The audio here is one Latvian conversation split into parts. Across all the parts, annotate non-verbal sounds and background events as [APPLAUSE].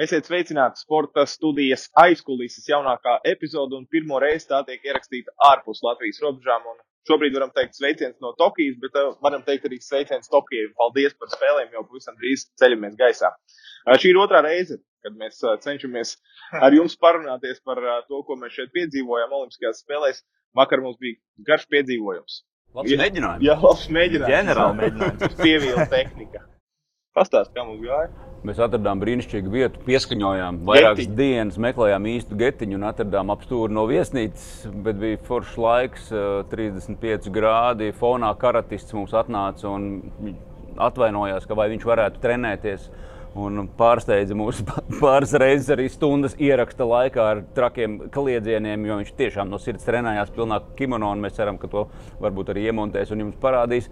Esiet sveicināti sporta studijas aizkulisēs jaunākā epizode, un pirmo reizi tā tiek ierakstīta ārpus Latvijas robežām. Šobrīd varam teikt sveiciens no Tokijas, bet uh, varam teikt arī sveiciens Tokijai. Paldies par spēlēm, jau pavisam drīz ceļamies gaisā. Uh, šī ir otrā reize, kad mēs uh, cenšamies ar jums parunāties par to, ko mēs šeit piedzīvojām Olimpiskajās spēlēs. Vakar mums bija garš piedzīvojums. Labs mēģinājums. Jā, labs mēģinājums. Ģenerāli mēģinājums. Pievīla tehnika. Pastāst, kā mums gāja. Mēs atradām brīnišķīgu vietu, pieskaņojām vairākas Getiņu. dienas, meklējām īstu getiņu un atradām apstūri no viesnīcas. Bet bija foršs laiks, eh, 35 grādi. Fonā karatists mums atnāca un atvainojās, ka vai viņš varētu trenēties. Un pārsteidza mūs [LAUGHS] pāris reizes arī stundas ieraksta laikā ar trakiem kliedzieniem, jo viņš tiešām no sirds trenējās pilnā kimono. un Mēs ceram, ka to varbūt arī iemontēs un jums parādīs.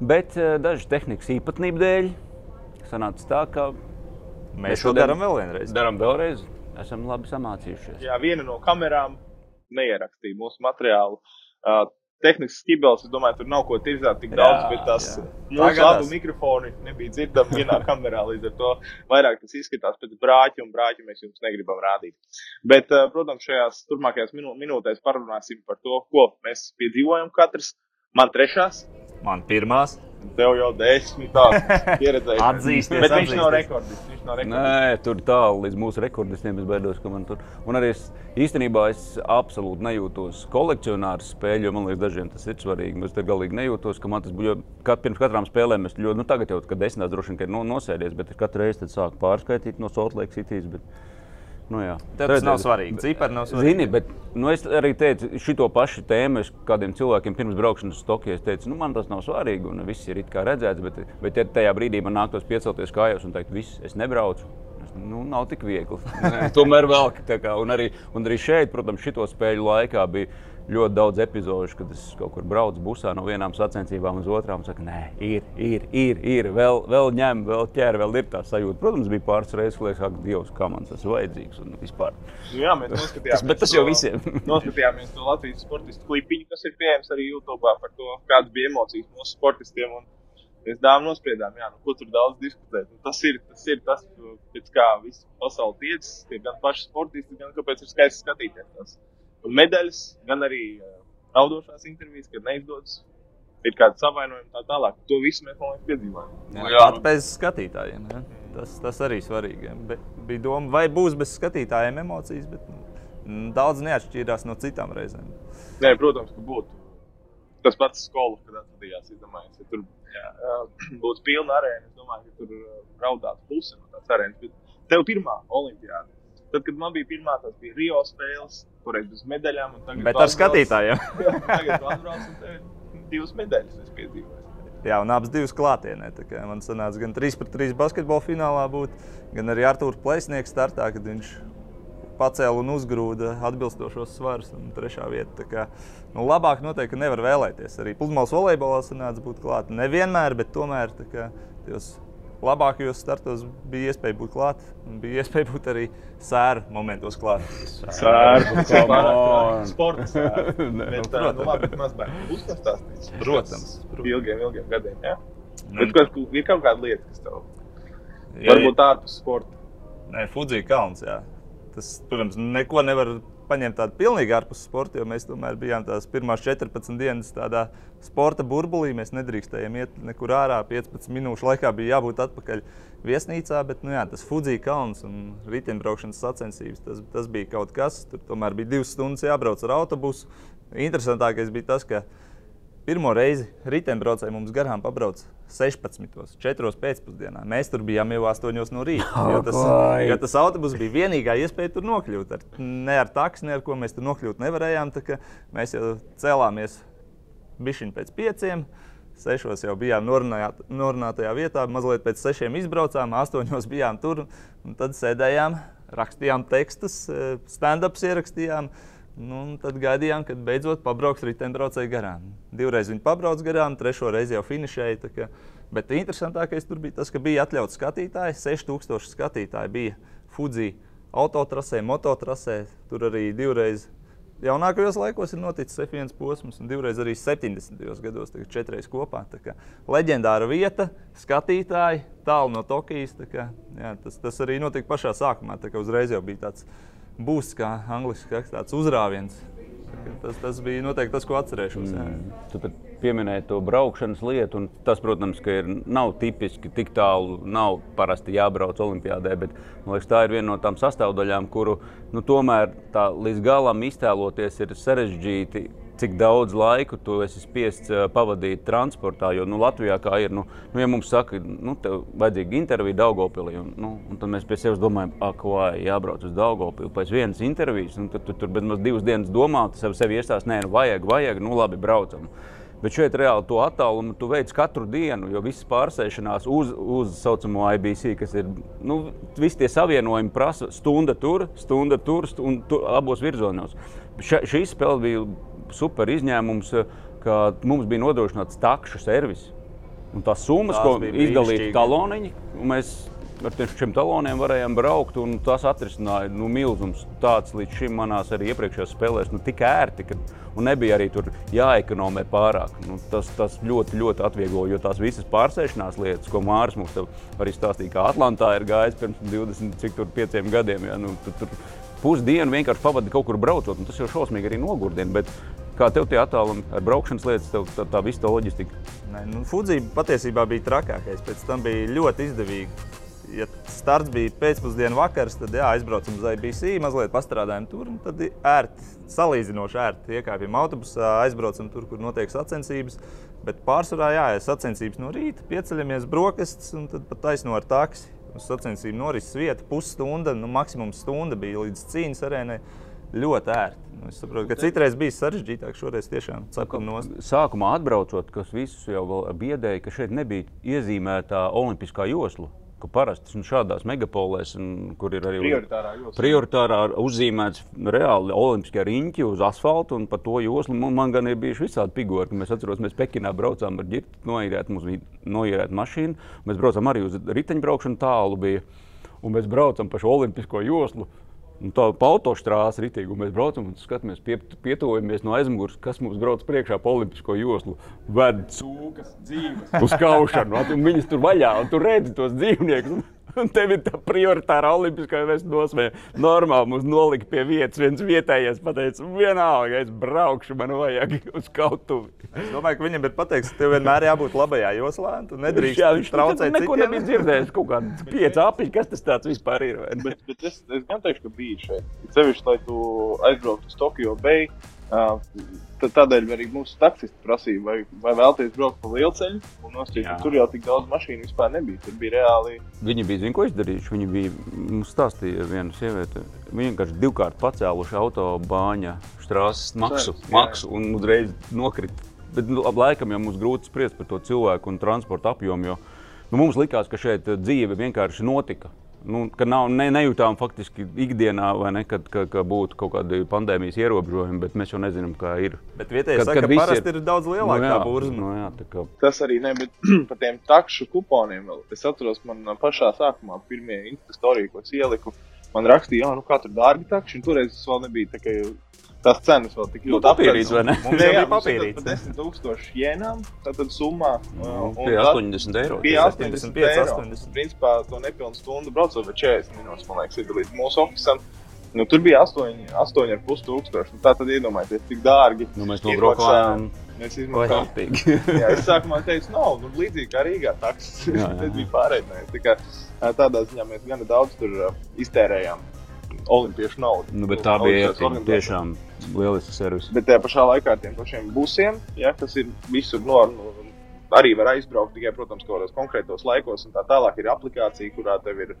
Bet eh, dažu tehnikas īpatnību dēļ sanāca tā, ka Mēs to darām vēl vienreiz. Darām vēlreiz. Esam labi samācījušies. Jā, viena no kamerām neierakstīja mūsu materiālu. Uh, Tehnikas skibels, es domāju, tur nav ko tirzāt tik Jā, daudz, bet tas jā. mūsu abu mikrofoni nebija dzirdami vienā [LAUGHS] kamerā. Līdz ar to vairāk tas izskatās pēc brāķa, un brāķa mēs jums negribam rādīt. Bet, protams, šajās turpmākajās minū minūtēs parunāsim par to, ko mēs piedzīvojam katrs. Man trešās, Man pirmās. Tev jau desmitās [LAUGHS] pieredzējis. Atzīsties, Bet viņš nav atzīsties. rekordists. Viņš nav rekordists. Nē, tur tālu līdz mūsu rekordistiem es baidos, ka man tur. Un arī es īstenībā es absolūti nejūtos kolekcionārs spēļu, jo man liekas, dažiem tas ir svarīgi. Es te galīgi nejūtos, ka man tas būtu. Kad pirms katrām spēlēm es ļoti, nu tagad jau, kad desmitās droši vien, ka ir no, nosēdies, bet katru reizi sāku pārskaitīt no Salt Lake City's. Bet, nu. Tev tas nav svarīgi. Cipari nav svarīgi. Zini, bet nu, es arī teicu, šo pašu tēmu kādiem cilvēkiem pirms braukšanas uz Tokiju. Es teicu, nu, man tas nav svarīgi, un viss ir redzēts. Bet, bet ja tajā brīdī man nāktos piecelties kājās un teikt, viss, es nebraucu. Es, nu, nav tik viegli. [LAUGHS] Tomēr vēl tā kā, un arī, un arī šeit, protams, šito spēļu laikā bija ļoti daudz epizodu, kad es kaut kur braucu busā no vienām sacensībām uz otrām. Saka, nē, ir, ir, ir, ir vēl, vēl ņem, vēl ķer, vēl ir tā sajūta. Protams, bija pāris reizes, kad liekas, ka Dievs, kā man tas vajadzīgs un vispār. Jā, mēs noskatījāmies. Bet tas jau visiem. [LAUGHS] noskatījāmies to Latvijas sportistu klipiņu, kas ir pieejams arī YouTube par to, kādas bija emocijas mūsu sportistiem. Un mēs dāvām nospriedām, jā, nu, ko tur daudz diskutēt. Un tas ir tas, ir tas pēc kā visu pasauli tiecas, tie gan paši sportisti, gan kāpēc ir skaisti skatīties. Tas. Medaļas, gan arī raudošās intervijas, kad neizdodas. Ir kāda savainojuma tā tālāk. To visu mēs, man liekas, piedzīvojam. Pat bez skatītājiem. Ja? Tas, tas arī svarīgi. Bet bija doma, vai būs bez skatītājiem emocijas, bet nu, daudz neatšķīrās no citām reizēm. Nē, protams, ka būtu tas pats skola, kad atradījās. Es domāju, ja tur uh, [CLEARS THROAT] būtu pilna arēna. Es domāju, ka tur raudātu puse no tās arēnas. Bet tev pirmā olimpiāda. Tad, kad man bija pirmā, tas bija Rio spēles, toreiz bez medaļām. Bet ar skatītājiem. Jā, [LAUGHS] Tagad atbrauc un divas medaļas. Es piedzīvoju. Jā, un abas divas klātienē. Man sanāca gan 3 pret 3 basketbola finālā būt, gan arī Arthurs Plēsnieks startā, kad viņš pacēla un uzgrūda atbilstošos svarus. Un trešā vieta. Kā, nu, labāk noteikti nevar vēlēties. Arī pludmales volejbolā sanāca būt klāt. Nevienmēr, bet tomēr kā, tajos labākajos startos bija iespēja būt klāt. un Bija iespēja būt arī sēra momentos klāt. On. sports. [LAUGHS] nu, tā, nu, protams. Protams. Ilgiem, ilgiem gadiem, jā. Nu, Bet kas, ir kaut kāda lieta, kas tev Ja- varbūt ārpus sporta. Nē, Fudzija kalns. Jā. Tas, protams, neko nevar paņemt tādu pilnīgi ārpus sporta, jo mēs tomēr bijām tās pirmās 14 dienas tādā sporta burbulī. Mēs nedrīkstējām iet nekur ārā. 15 minūšu laikā bija jābūt atpakaļ viesnīcā, bet nu, jā, tas Fudzija kalns un riteņbraukšanas sacensības tas, tas bija kaut kas. Tur tomēr bija divas stundas jābrauc ar autobusu. Interesantākais bija tas, ka Pirmo reizi riteņbraucēji mums garām pabrauc 16. 4. pēcpusdienā. Mēs tur bijām jau 8. no rīta. [LAUGHS] Jo tas, jo tas autobus bija vienīgā iespēja tur nokļūt. Ar, ne ar taksi, ne ar ko mēs tur nokļūt nevarējām. Mēs jau cēlāmies bišķiņu pēc pieciem. Sešos jau bijām norunātajā vietā, mazliet pēc sešiem izbraucām, astoņos bijām tur. Tad sēdējām, rakstījām tekstus, eh, stand-ups ierakstījām. Nu, tad gaidījām, kad beidzot pabrauks riteņbraucēji garām. Divreiz viņi pabrauc garām, trešo reizi jau finišēja. ka- Bet interesantākais tur bija tas, ka bija atļauts skatītāji. 6000 skatītāji bija Fuji autotrasē, mototrasē. Tur arī divreiz jaunākajos laikos ir noticis F1 posms, un divreiz arī 70. gados, tagad četreiz kopā. Leģendāra vieta, skatītāji, tālu no Tokijas. Kā, jā, tas, tas arī notika pašā sākumā. Uzreiz jau bija tāds būs, kā angļuiski tāds uzrāviens. Tas, tas bija noteikti tas, ko atcerēšos. Mm. Tu pieminēji to braukšanas lietu, un tas, protams, ir, nav tipiski tik tālu, nav parasti jābrauc Olimpijādē, bet liekas, tā ir viena no tām sastāvdaļām, kuru nu, tomēr tā līdz galam iztēloties ir sarežģīti cik daudz laika tu esi spiests pavadīt transportā. Jo nu, Latvijā kā ir, nu, nu, ja mums saka, nu, tev vajadzīga intervija Daugopilī, un, nu, un tad mēs pie sevis domājam, ak, vai jābrauc uz Daugopili pēc vienas intervijas, un tad tu tur bet maz divas dienas domā, tas sev sevi iestās, nē, nu, vajag, vajag, nu labi, braucam. Bet šeit reāli to attālumu tu veic katru dienu, jo visas pārsēšanās uz, uz saucamo IBC, kas ir, nu, visi tie savienojumi prasa stunda tur, stunda tur, un tur abos virzienos. Šī spēle bija super izņēmums, ka mums bija nodrošināts takšu servis. Un tās summas, Tās ko izdalīja taloniņi, mēs ar šiem taloniem varējām braukt, un tas atrisināja nu, milzums. Tāds līdz šim manās arī iepriekšējās spēlēs nu, tik ērti, ka nebija arī tur jāekonomē pārāk. Nu, tas, tas ļoti, ļoti atviegloja, jo tās visas pārsēšanās lietas, ko Mārcis mums arī stāstīja, kā Atlantā ir gājis pirms 25 gadiem. Ja, nu, tur, tur pusdienu vienkārši pavadīja kaut kur braucot, un tas jau šausmīgi arī nogurdina. Bet Kā tev tie attālumi ar braukšanas lietas, tev, tā, tā visa tā loģistika? Nē, nu, Fudzija patiesībā bija trakākais. Pēc tam bija ļoti izdevīgi. Ja starts bija pēcpusdienas vakars, tad jā, aizbraucam uz IBC, mazliet pastrādājam tur. Tad ērti, salīdzinoši ērti. Iekāpjam autobusā, aizbraucam tur, kur notiek sacensības. Bet pārsvarā jā, ir sacensības no rīta, pieceļamies brokastis un tad pat taisno ar taksi. Uz sacensību norises vieta pusstunda, nu, maksimums stunda bija līdz cīņas arēnai ļoti ērti. Nu, es saprotu, ka citreiz bija sarežģītāk, šoreiz tiešām cepam no sākumā atbraucot, kas visus jau biedēja, ka šeit nebija iezīmēta olimpiskā josla. Parasti šādās megapolēs, kur ir arī prioritārā, prioritārā uzzīmēts reāli olimpiskie riņķi uz asfalta, un par to joslu man, man gan ir bijuši visādi figūri. Mēs atceramies, mēs Pekinā braucām ar ģirti, noīrēt, mums bija noīrēta mašīna. Mēs braucām arī uz riteņbraukšanu tālu bija, un mēs braucam pa šo olimpisko joslu. Un tā pa autostrāzi ritīgi, un mēs braucam un skatāmies, pie, pietuvojamies no aizmugures, kas mums brauc priekšā pa olimpisko joslu. Ved cūkas, dzīves, uz kaušanu, un viņas tur vaļā, un tur redzi tos dzīvniekus. Un [LAUGHS] tev ir tā prioritāra olimpiskā dosmē. Normāli mums nolika pie vietas, viens vietējais pateica, vienalga, es braukšu, man vajag uz kautuvi. Es domāju, ka viņam ir pateikts, ka tev vienmēr jābūt labajā joslā. Tu nedrīkst jā, viņš traucēt. Neko nebija dzirdējis, kaut kāds pieci apiņi, kas tas tāds vispār ir. Bet, bet es, es gan teikšu, ka bija šeit. Cevišķi, lai tu aizbrauktu uz Tokio Bay. Tādēļ arī mūsu taksisti prasīja, vai, vai vēlaties braukt pa lielceļu. Nošķiet, tur jau tik daudz mašīnu vispār nebija. Tur bija reāli. Viņi bija, zinu, ko izdarījuši. Viņi bija, mums stāstīja viena sieviete. Viņi vienkārši divkārt pacēluši autobāņa strāzes maksu, jā. maksu un uzreiz nokrita. Bet nu, laikam jau mums grūti spriest par to cilvēku un transporta apjomu. Jo nu, mums likās, ka šeit dzīve vienkārši notika nu, ka nav, ne, nejūtām faktiski ikdienā, ne, kad, ka, ka būtu kaut kādi pandēmijas ierobežojumi, bet mēs jau nezinām, kā ir. Bet vietējais saka, ka parasti ir, ir daudz lielāka nu, burza. Nu, jā, kā... Tas arī ne, bet [CLEARS THROAT] par tiem takšu kuponiem vēl. Es atceros, man pašā sākumā pirmie instastorija, ko es ieliku, man rakstīja, jā, nu kā tur dārgi takši, un toreiz tas vēl nebija tā kā tās cenas vēl tik ļoti papīrītas, vai ne? Mums bija papīrītas. 10 tūkstoši jenām, tātad summā. Nu, pie 80 eiro. Pie 85, 80. Principā to nepilnu stundu braucot, vai 40 minūtes, man liekas, ir līdz mūsu ofisam. Nu, tur bija 8,5 tūkstoši. Nu, tā tad iedomājieties, cik dārgi. Nu, mēs nobraukājām. Mēs izmantojām. [LAUGHS] jā, es sākumā teicu, nav, nu, līdzīgi kā Rīgā. Tas [LAUGHS] bija pārējais. Tādā ziņā mēs gana daudz iztērējām olimpiešu naudu. Nu, bet tā bija tiešām lieliska servis. Bet tajā pašā laikā ar tiem pašiem busiem, ja, kas ir visur no, arī var aizbraukt tikai, protams, kaut kādos konkrētos laikos, un tā tālāk ir aplikācija, kurā tev ir,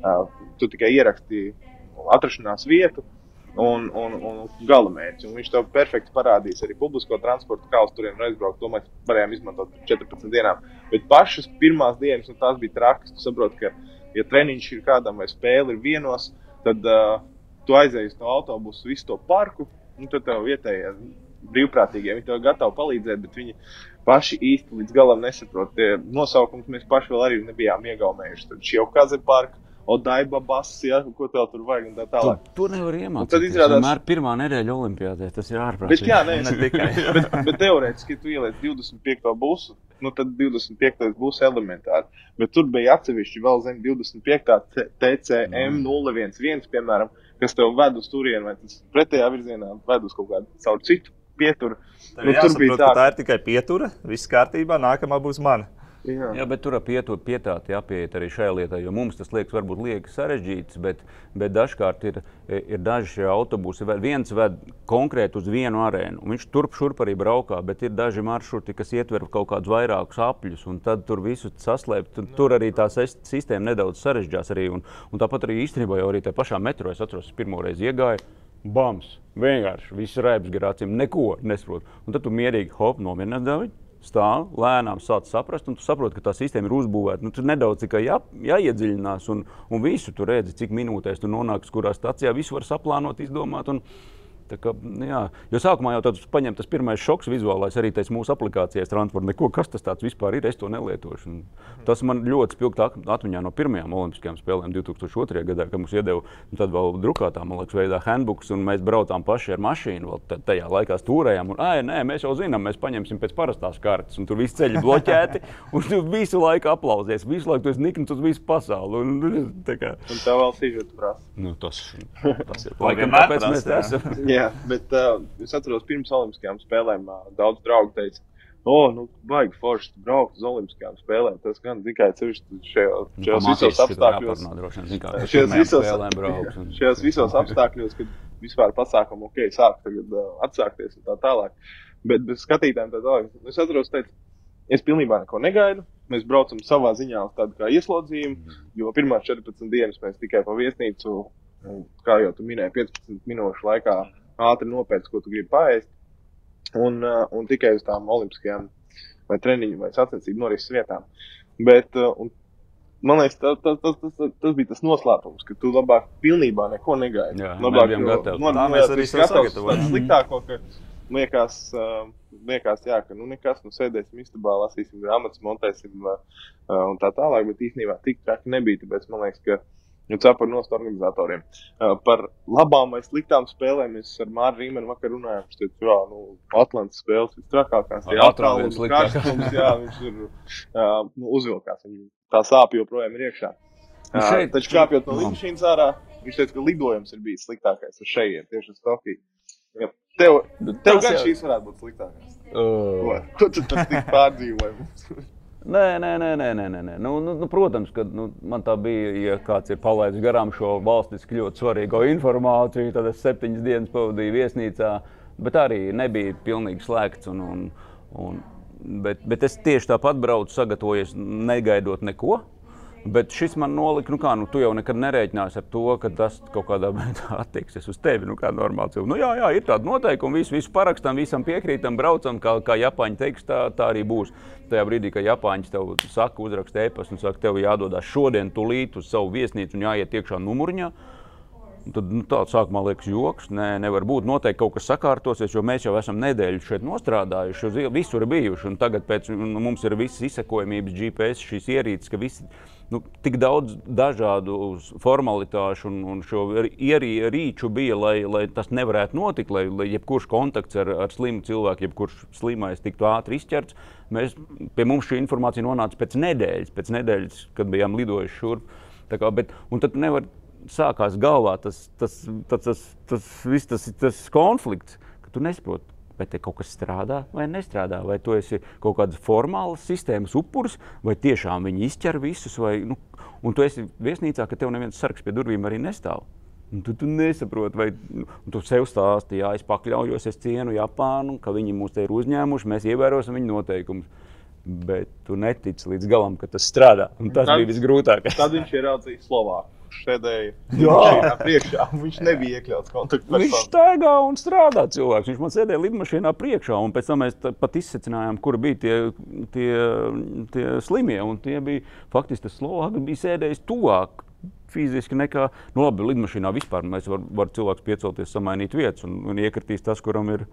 uh, tu tikai ieraksti atrašanās vietu. Un, un, un gala mērķis. Un viņš tev perfekti parādīs arī publisko transportu, kā uz turieni aizbraukt. To mēs varējām izmantot 14 dienām. Bet pašas pirmās dienas, un tās bija trakas, tu saproti, ka, ja treniņš ir kādam vai spēle ir vienos, tad uh, tu aizēji uz to autobusu, visu to parku, un tad tev vietējie brīvprātīgie viņi tev ir gatavi palīdzēt, bet viņi paši īsti līdz galam nesaprot. Tie nosaukums mēs paši vēl arī nebijām iegaumējuši. Tad šī jau kaze parka Odaiba bass, ja, ko tev tur vajag un tā tālāk. To nevar iemācīties. tad izrādās- Vienmēr pirmā nedēļa olimpiādē, tas ir Bet, ārprātīgi. jā, nē, Ne tikai. [LAUGHS] bet, bet teorētiski, ja tu ieliec 25. busu, nu tad 25. būs elementāri. Bet tur bija atsevišķi vēl zem 25. T- TCM 011, piemēram, kas tev ved uz turieni, vai tas pretējā virzienā ved uz kaut kādu caur citu pieturu. Tev Nu, jāsaprot, ka tā, tā ir tikai pietura, viss kārtībā, nākamā būs mana. Jā. Jā, bet tur pietu, pietāti jāpieiet arī šai lietai, jo mums tas liekas varbūt lieki sarežģīts, bet, bet dažkārt ir, ir daži šie autobusi. Viens ved konkrēti uz vienu arēnu, un viņš turp šurp arī braukā, bet ir daži maršruti, kas ietver kaut kādus vairākus apļus, un tad tur visu saslēpt. un Tur arī tā sistēma nedaudz sarežģās arī, un, un tāpat arī īstenībā jau arī tajā pašā metro es atceros, pirmo reizi iegāju. Bams! Vienkārši viss rēpjas garācim, neko nesaprotu. Un tad tu mierīgi hop, nomierināts dāvidi stāv, lēnām sāc saprast, un tu saproti, ka tā sistēma ir uzbūvēta. Nu, tur nedaudz tikai jā, jāiedziļinās, un, un visu tur redzi, cik minūtēs tu nonāksi, kurā stācijā. Visu var saplānot, izdomāt. Un, kā, nu jā, jo sākumā jau tāds paņem tas pirmais šoks vizuālais, arī tas mūsu aplikācijās transporta. Neko, kas tas tāds vispār ir, es to nelietošu. Un tas man ļoti spilgti at- atmiņā no pirmajām Olimpiskajām spēlēm 2002. gadā, kad mums iedeva tad vēl drukātā, man liekas, veidā handbooks, un mēs braucām paši ar mašīnu. Vēl tajā laikā stūrējām, un, ai, nē, mēs jau zinām, mēs paņemsim pēc parastās kartes, un tur viss ceļš bloķēti, [LAUGHS] un tu visu laiku aplausies, visu laiku tu esi nikns uz visu pasauli. Un, tā kā, Un tev vēl sīžets prasa. nu, tas, tas ir laikam tāpēc mēs te jā. Jā, bet uh, es atceros, pirms Olimpiskajām spēlēm uh, daudz draugu teica, o, nu, baigi forši braukt uz Olimpiskajām spēlēm. Tas gan tikai šajos, Nu, visos apstākļos. Šajos visos, brauks. un- šajos visos apstākļos, kad vispār pasākumu ok, sāk tagad uh, atsākties un tā tālāk. Bet bez skatītājiem tā tālāk. Es atceros, teicu, es pilnībā neko negaidu. Mēs braucam savā ziņā uz tādu kā ieslodzījumu, jo pirmās 14 dienas mēs tikai pa viesnīcu, kā jau tu minēji, 15 minūšu laikā ātri nopērts, ko tu gribi paēst. Un, uh, un tikai uz tām olimpiskajām vai treniņu vai sacensību norises vietām. Bet, uh, un, man liekas, tas, tas, tas, tas, tas bija tas noslēpums, ka tu labāk pilnībā neko negaidi. Jā, labāk mēs bijām gatavi. No, Tā no, mēs arī sagatavojam. tādu Sliktāko, ka liekas, uh, liekas jā, ka nu nekas, nu sēdēsim istabā, lasīsim grāmatas, montēsim uh, uh, un tā tālāk, bet īstenībā tik traki nebija, tāpēc man liekas, ka Nu, tā par nost organizatoriem. Uh, par labām vai sliktām spēlēm mēs ar Māriju Rīmanu vakar runājām. Viņš teica, jā, nu, Atlantas spēles visstrakākās. Ar Jā, sliktākās. karstums, jā, viņš ir uh, nu, uzvilkās. Viņam tā sāpja joprojām ir iekšā. Nu, Uh, šeit- taču kāpjot no Nu. lidmašīnas ārā, viņš teica, ka lidojums ir bijis sliktākais uz šejienes, tieši uz Tokiju. Jā, Tev, tev tas gan jau- šīs varētu būt sliktākās. Uh, Ko, tu tur tik pārdzīvoji? Nē, nē, nē, nē, nē, nē. Nu, nu, nu, protams, ka nu, man tā bija, ja kāds ir palaidis garām šo valstiski ļoti svarīgo informāciju, tad es septiņas dienas pavadīju viesnīcā, bet arī nebija pilnīgi slēgts. Un, un, un, bet, bet es tieši tāpat braucu, sagatavojies, negaidot neko. Bet šis man nolika, nu kā, nu, tu jau nekad nerēķināsi ar to, ka tas kaut kādā veidā [LAUGHS] attieksies uz tevi. Nu, kā normāli cilvēks. Nu, jā, jā, ir tāda noteikuma, visu, visu parakstām, visam piekrītam, braucam, kā, kā Japāņi teiks, tā, tā arī būs. Tajā brīdī, kad Japāņi tev saka, uzraksta e-pastu un saka, tev jādodas šodien, tūlīt uz savu viesnīcu un jāiet iekšā numuriņā. Tad nu, tāds sākumā liekas, joks. Nē, nevar būt. Noteikti kaut kas sakārtosies, jo mēs jau esam nedēļu šeit nostrādājuši, il- visur bijuši. Tagad pēc, nu, mums ir visas izsekojamības, GPS, šīs ierīces, ka visi, nu, tik daudz dažādu formalitāšu un, un šo ierīču bija, lai, lai tas nevarētu notikt, lai, lai jebkurš kontakts ar, ar slimu cilvēku, jebkurš slimais tiktu ātri izķerts. Mēs, pie mums šī informācija nonāca pēc nedēļas, pēc nedēļas kad bijām lidojuši šurp. Kā, bet, un tad nevar sākās galvā tas, tas, tas, tas, tas, viss tas, tas konflikts, ka tu nesaproti. Vai te kaut kas strādā vai nestrādā? Vai tu esi kaut kādas formālas sistēmas upuris, vai tiešām viņi izķer visus, vai nu, un tu esi viesnīcā, ka tev neviens sargs pie durvīm arī nestāv. Un tu, tu nesaproti, vai nu, tu sev stāstīji, jā, es pakļaujos, es cienu Japānu, ka viņi mūs te ir uzņēmuši, mēs ievērosim viņu noteikumus. Bet tu netici līdz galam, ka tas strādā. Un tas Tad- bija visgrūtākais. Tad viņš ieraudzīja Slovāku. Viņš sēdēja Jā. priekšā. Viņš nebija iekļauts Viņš kontaktpersonā. staigā un strādā cilvēks. Viņš man sēdēja lidmašīnā priekšā, un pēc tam mēs pat izsecinājām, kur bija tie, tie, tie slimie. un Tie bija faktiski tas Slovāks, bija sēdējis tuvāk. Fiziski nekā, nu labi, lidmašīnā vispār mēs varam var cilvēks piecelties, samainīt vietas, un, un iekritīs tas, kuram ir,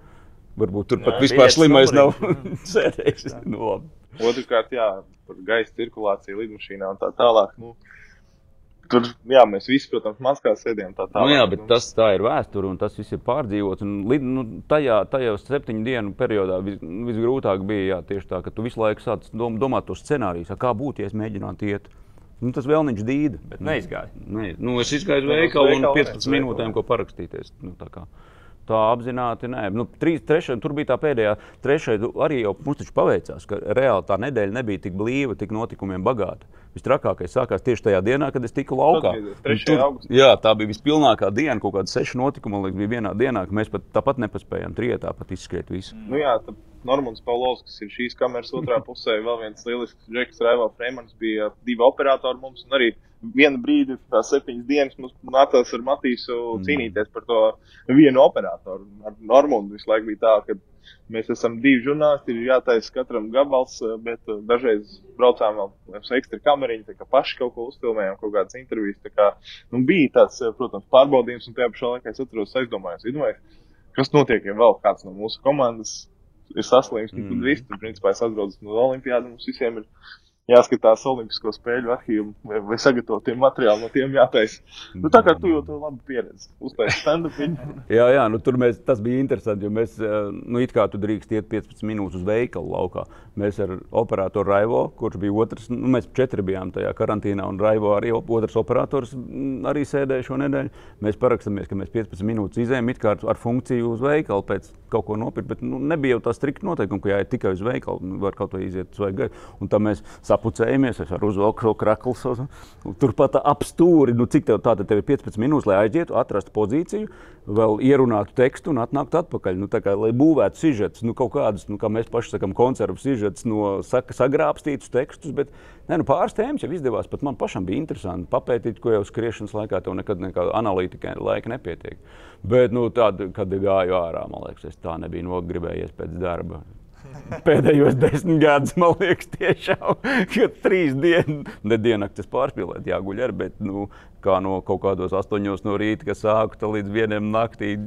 varbūt tur pat Jā, vispār slimais nav [LAUGHS] sēdējis. Nu. Otrakārt, jā, par gaisa cirkulāciju lidmašīnā un tā tālāk. Nu, Tur, jā, mēs visi, protams, mazgā sēdējām tā tālāk. Nu, jā, bet tas tā ir vēsture un tas viss ir pārdzīvots. Un, nu, tajā, tajā septiņu dienu periodā vis, visgrūtāk bija jā, tieši tā, ka tu visu laiku sāc dom, domāt tos scenārijus, kā būtu, ja es mēģinātu iet. Nu, tas vēl viņš dīda. Bet neizgāja. Ne, nu, es izgāju uz veikalu un veikalu, 15 ne, uz minūtēm, ko parakstīties. Nu, tā, tā apzināti nē. Nu, trīs, trešai, tur bija tā pēdējā, trešā arī jau mums taču paveicās, ka reāli tā nedēļa nebija tik blīva, tik notikumiem bagāta. Vistrakākais sākās tieši tajā dienā, kad es tiku laukā. bija Un 3. tur-. Jā, tā bija vispilnākā diena, kaut kāda seši notikumi, man liekas, bija vienā dienā, ka mēs pat tāpat nepaspējām trietā pat izskriet visu. Nu, jā, tad Normons Paulovs, kas ir šīs kameras otrā [LAUGHS] pusē, vēl viens lielisks Džeks Raivo Freemans, bija divi operatori mums. Un arī vienu brīdi, tās septiņas dienas, mums nācās ar Matīsu Mm. cīnīties par to vienu operatoru. Ar Normundu visu laiku bija tā, ka mēs esam divi žurnālisti, ir jātaisa katram gabals, bet eh, dažreiz braucām vēl uz ekstra kameriņu, tā kā paši kaut ko uzfilmējām, kaut kādas intervijas. Tā kā, nu, bija tāds, eh, protams, pārbaudījums, un tajā pašā laikā es atceros, aizdomājos, iedomājos, kas notiek, ja vēl kāds no mūsu komandas ir saslims. Mm. Mm. viss, tad, principā, es atbraucu no Olimpijas. Mums visiem ir jāskatās Olimpisko spēļu arhīvu vai, vai sagatavotie materiāli no tiem jātaisa. Nu, tā kā tu jau to labi pieredzi. Uztaisīt stand-up. [LAUGHS] Jā, jā nu, tur mēs, tas bija interesanti. jo Mēs, eh, nu, it kā tu drīkst iet 15 minūtes uz veikalu laukā. Mēs ar operatoru Raivo, kurš bija otrs, nu, mēs četri bijām tajā karantīnā, un Raivo arī otrs operators mm, arī sēdēja šo nedēļu. Mēs parakstāmies, ka mēs 15 minūtes izējām it kā ar, funkciju uz veikalu pēc kaut ko nopirkt, bet nu, nebija jau tā strikta noteikuma, ka jāiet tikai uz veikalu, nu, var kaut ko iziet uz veidu. Un tā mēs sapucējamies, es varu uzvelkt šo kraklu, un turpat ap stūri, nu, cik tev tātad tev ir 15 minūtes, lai aizietu, atrastu pozīciju, vēl ierunātu tekstu un atnāktu atpakaļ. Nu, tā kā, lai būvētu sižetus, nu, kaut kādus, nu, kā mēs paši sakām, konservu sižetus no saka, sagrābstītus tekstus, bet ne, nu, pāris tēmas jau izdevās. Pat man pašam bija interesanti papētīt, ko jau skriešanas laikā tev nekad nekāda analītika laika nepietiek. Bet, nu, tad, kad gāju ārā, man liekas, es tā nebiju nogribējies pēc darba. [LAUGHS] Pēdējos desmit gadus, man liekas, tiešām, ka trīs dienas, ne diennaktis pārspīlēt, jāguļ ar, bet nu, kā no kaut kādos astoņos no rīta, kas sāku tā līdz vienam naktī.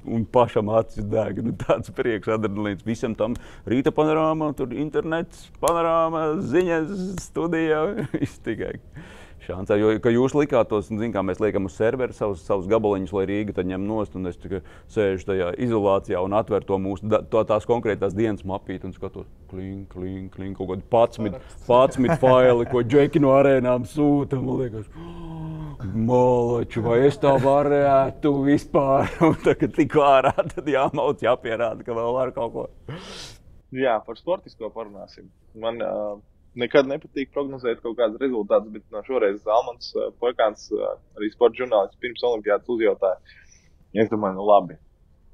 Un pašam acis deg. Nu, tāds prieks, adrenalīns visam tam rīta panorāmā, tur internets, panorāmā, ziņas, studijā. [LAUGHS] Viss tikai šāds. Jo, ka jūs likāt tos, zin, kā mēs liekam uz servera savus, savus gabaliņus, lai Rīga tad ņem nost, un es tikai sēžu tajā izolācijā un atveru to mūsu, to tās konkrētās dienas mapīti un skatos, klink, klink, klink, kaut kādi 11, 11 faili, ko džeki no arēnām sūta. Man liekas, Moloču, vai es tā varētu vispār? [LAUGHS] Un tagad tik ārā, tad jāmauc, jāpierāda, ka vēl var kaut ko. Jā, par sportisko parunāsim. Man uh, nekad nepatīk prognozēt kaut kādus rezultātus, bet no šoreiz Zalmans, uh, Poikāns, uh, arī sporta žurnālists pirms olimpiādas uzjautāja. Es domāju, nu labi,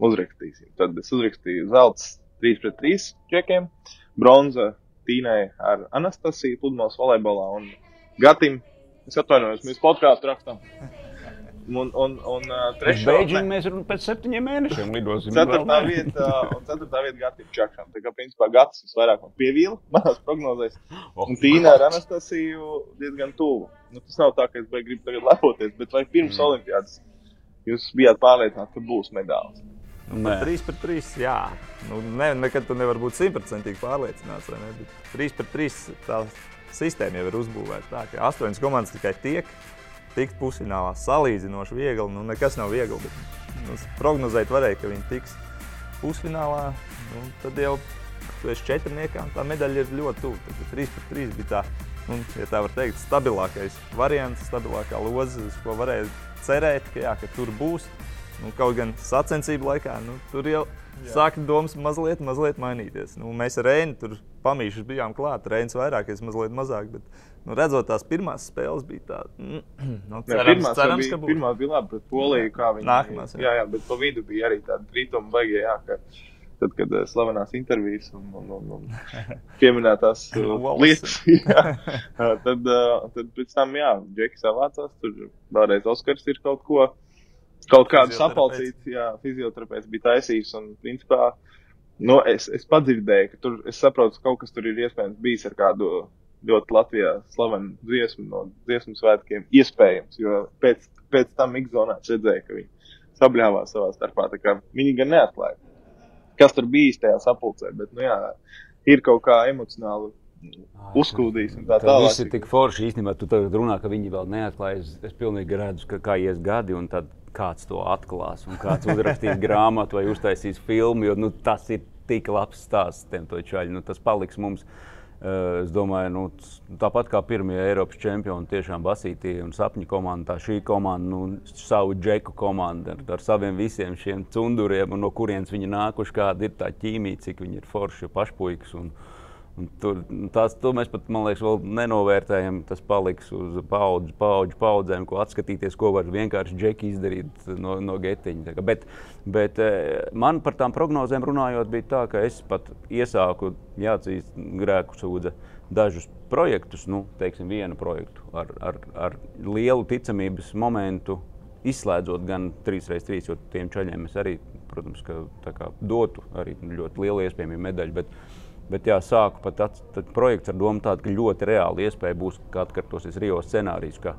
uzrakstīsim. Tad es uzrakstīju zelts 3 pret 3 čekiem, bronza Tīnai ar Anastasiju pludmales volejbolā un Gatim. Es atvainojos, mēs podkāstu rakstām. Un, un, un trešā Beidžīgi mēs runājam pēc septiņiem mēnešiem lidosim. Ceturtā vieta, un ceturtā vieta Gatim Čakšam. Tā kā, principā, Gatis visvairāk man pievīla [LAUGHS] manās prognozēs. Oh. Un Tīna ar Anastasiju diezgan tuvu. Nu, tas nav tā, ka es gribu tagad lepoties, bet vai pirms mm. olimpiādas jūs bijāt pārliecināti, ka būs medaļas? Nē. 3 pret 3. Jā, nu, ne, nekad tu nevari būt simtprocentīgi pārliecināts. vai ne, bet 3 pret 3 tā sistēma jau ir uzbūvēta tā, ka astoņas komandas tikai tiek. Tikt pusfinālā salīdzinoši viegli. Nu, nekas nav viegli. Bet, nu, prognozēt varēja, ka viņi tiks pusfinālā. Nu, tad jau tu esi četrniekā un tā medaļa ir ļoti tuvu. Tad 3 pret 3 bija tā, nu, ja tā var teikt, stabilākais variants, stabilākā loza, uz ko varēja cerēt, ka, jā, ka tur būs. Nu, kaut gan sacensību laikā nu, tur jau sāka domas mazliet, mazliet mainīties. Nu, mēs ar Rēnu tur pamīšus bijām klāt. Rēns vairāk, es mazliet mazāk. Bet, nu, redzot tās pirmās spēles, bija tā, mm, [CLEARS THROAT] nu, cerams, pirmās cerams, bija, ka būs. pirmā bija labi pret Poliju. kā viņi- Nākamās, jā. jā. jā, bet pa vidu bija arī tāda krituma baigie. Jā, ka, tad, kad eh, slavenās intervijas un, un, un, un [LAUGHS] pieminētās [LAUGHS] Wallace. lietas, [LAUGHS] jā, tad, tad pēc tam, jā, Džeki savācās. Tur vēlreiz Oskars ir kaut ko, kaut kādu sapalcīt, jā, fizioterapeits bija taisījis. Un, principā, nu, es, es padzirdēju, ka tur, es saprotu, ka kaut kas tur ir iespējams bijis ar kādu ļoti Latvijā slavenu dziesmu no dziesmu svētkiem. Iespējams, jo pēc, pēc tam Mikzonā es redzēju, ka viņi sabļāvās savā starpā. Viņi gan neatklāja, kas tur bijis tajā sapulcē, bet, nu jā, ir kaut kā emocionāli uzkūdīs. Tā Tā tālāk. viss ir tik forši. Īstenībā tu tagad runā, ka viņi vēl neatklāja. Es, es pilnīgi redzu, ka, kā ies gadi, un tad kāds to atklās. Un kāds uzrakstīs grāmatu vai uztaisīs filmu. Jo nu, tas ir tik labs stāsts tiem čaļiem. Nu, tas paliks mums. Uh, es domāju, nu, tāpat kā pirmie Eiropas čempioni, tiešām basītie un sapņu komanda, tā šī komanda, nu, savu džeku komandu ar, ar saviem visiem šiem cunduriem, un no kurienes viņi nākuši, kāda ir tā ķīmija, cik viņi ir forši pašpuikas. Un, Un Tur, tās, to mēs pat, man liekas, vēl nenovērtējam. Tas paliks uz paudžu, paudžu paudzēm, ko atskatīties, ko var vienkārši džeki izdarīt no, no getiņa. Bet, bet eh, man par tām prognozēm runājot, bija tā, ka es pat iesāku, jāatzīst, grēku sūdza dažus projektus, nu, teiksim, vienu projektu ar, ar, ar lielu ticamības momentu. Izslēdzot gan 3x3, jo tiem čaļiem es arī, protams, ka, kā dotu arī ļoti lielu iespējamību medaļu. Bet, Bet jā, sāku pat tāds projekts ar domu, tādu, ka ļoti reāli iespēja būs, ka atkārtosies Rio scenārijs, ka,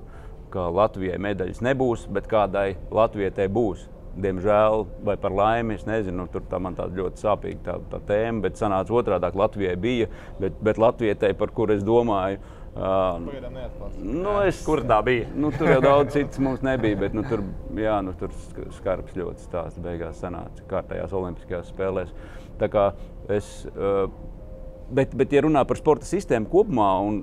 ka Latvijai medaļas nebūs, bet kādai Latvijai būs. Diemžēl, vai par laimi, es nezinu, nu, tur tā man tāda ļoti sāpīga tā, tā tēma, bet sanāca otrādi, ka Latvijai bija, bet, bet Latvijai, par kuru es domāju, uh. Nu, es, Kur tā bija? Nu, tur jau daudz citas mums nebija, bet nu, tur, jā, nu, tur sk- skarbs ļoti stāsts beigās sanāca kārtējās Olimpiskajās spēlēs. Tā kā es. Uh, Bet, bet, ja runā par sporta sistēmu kopumā, un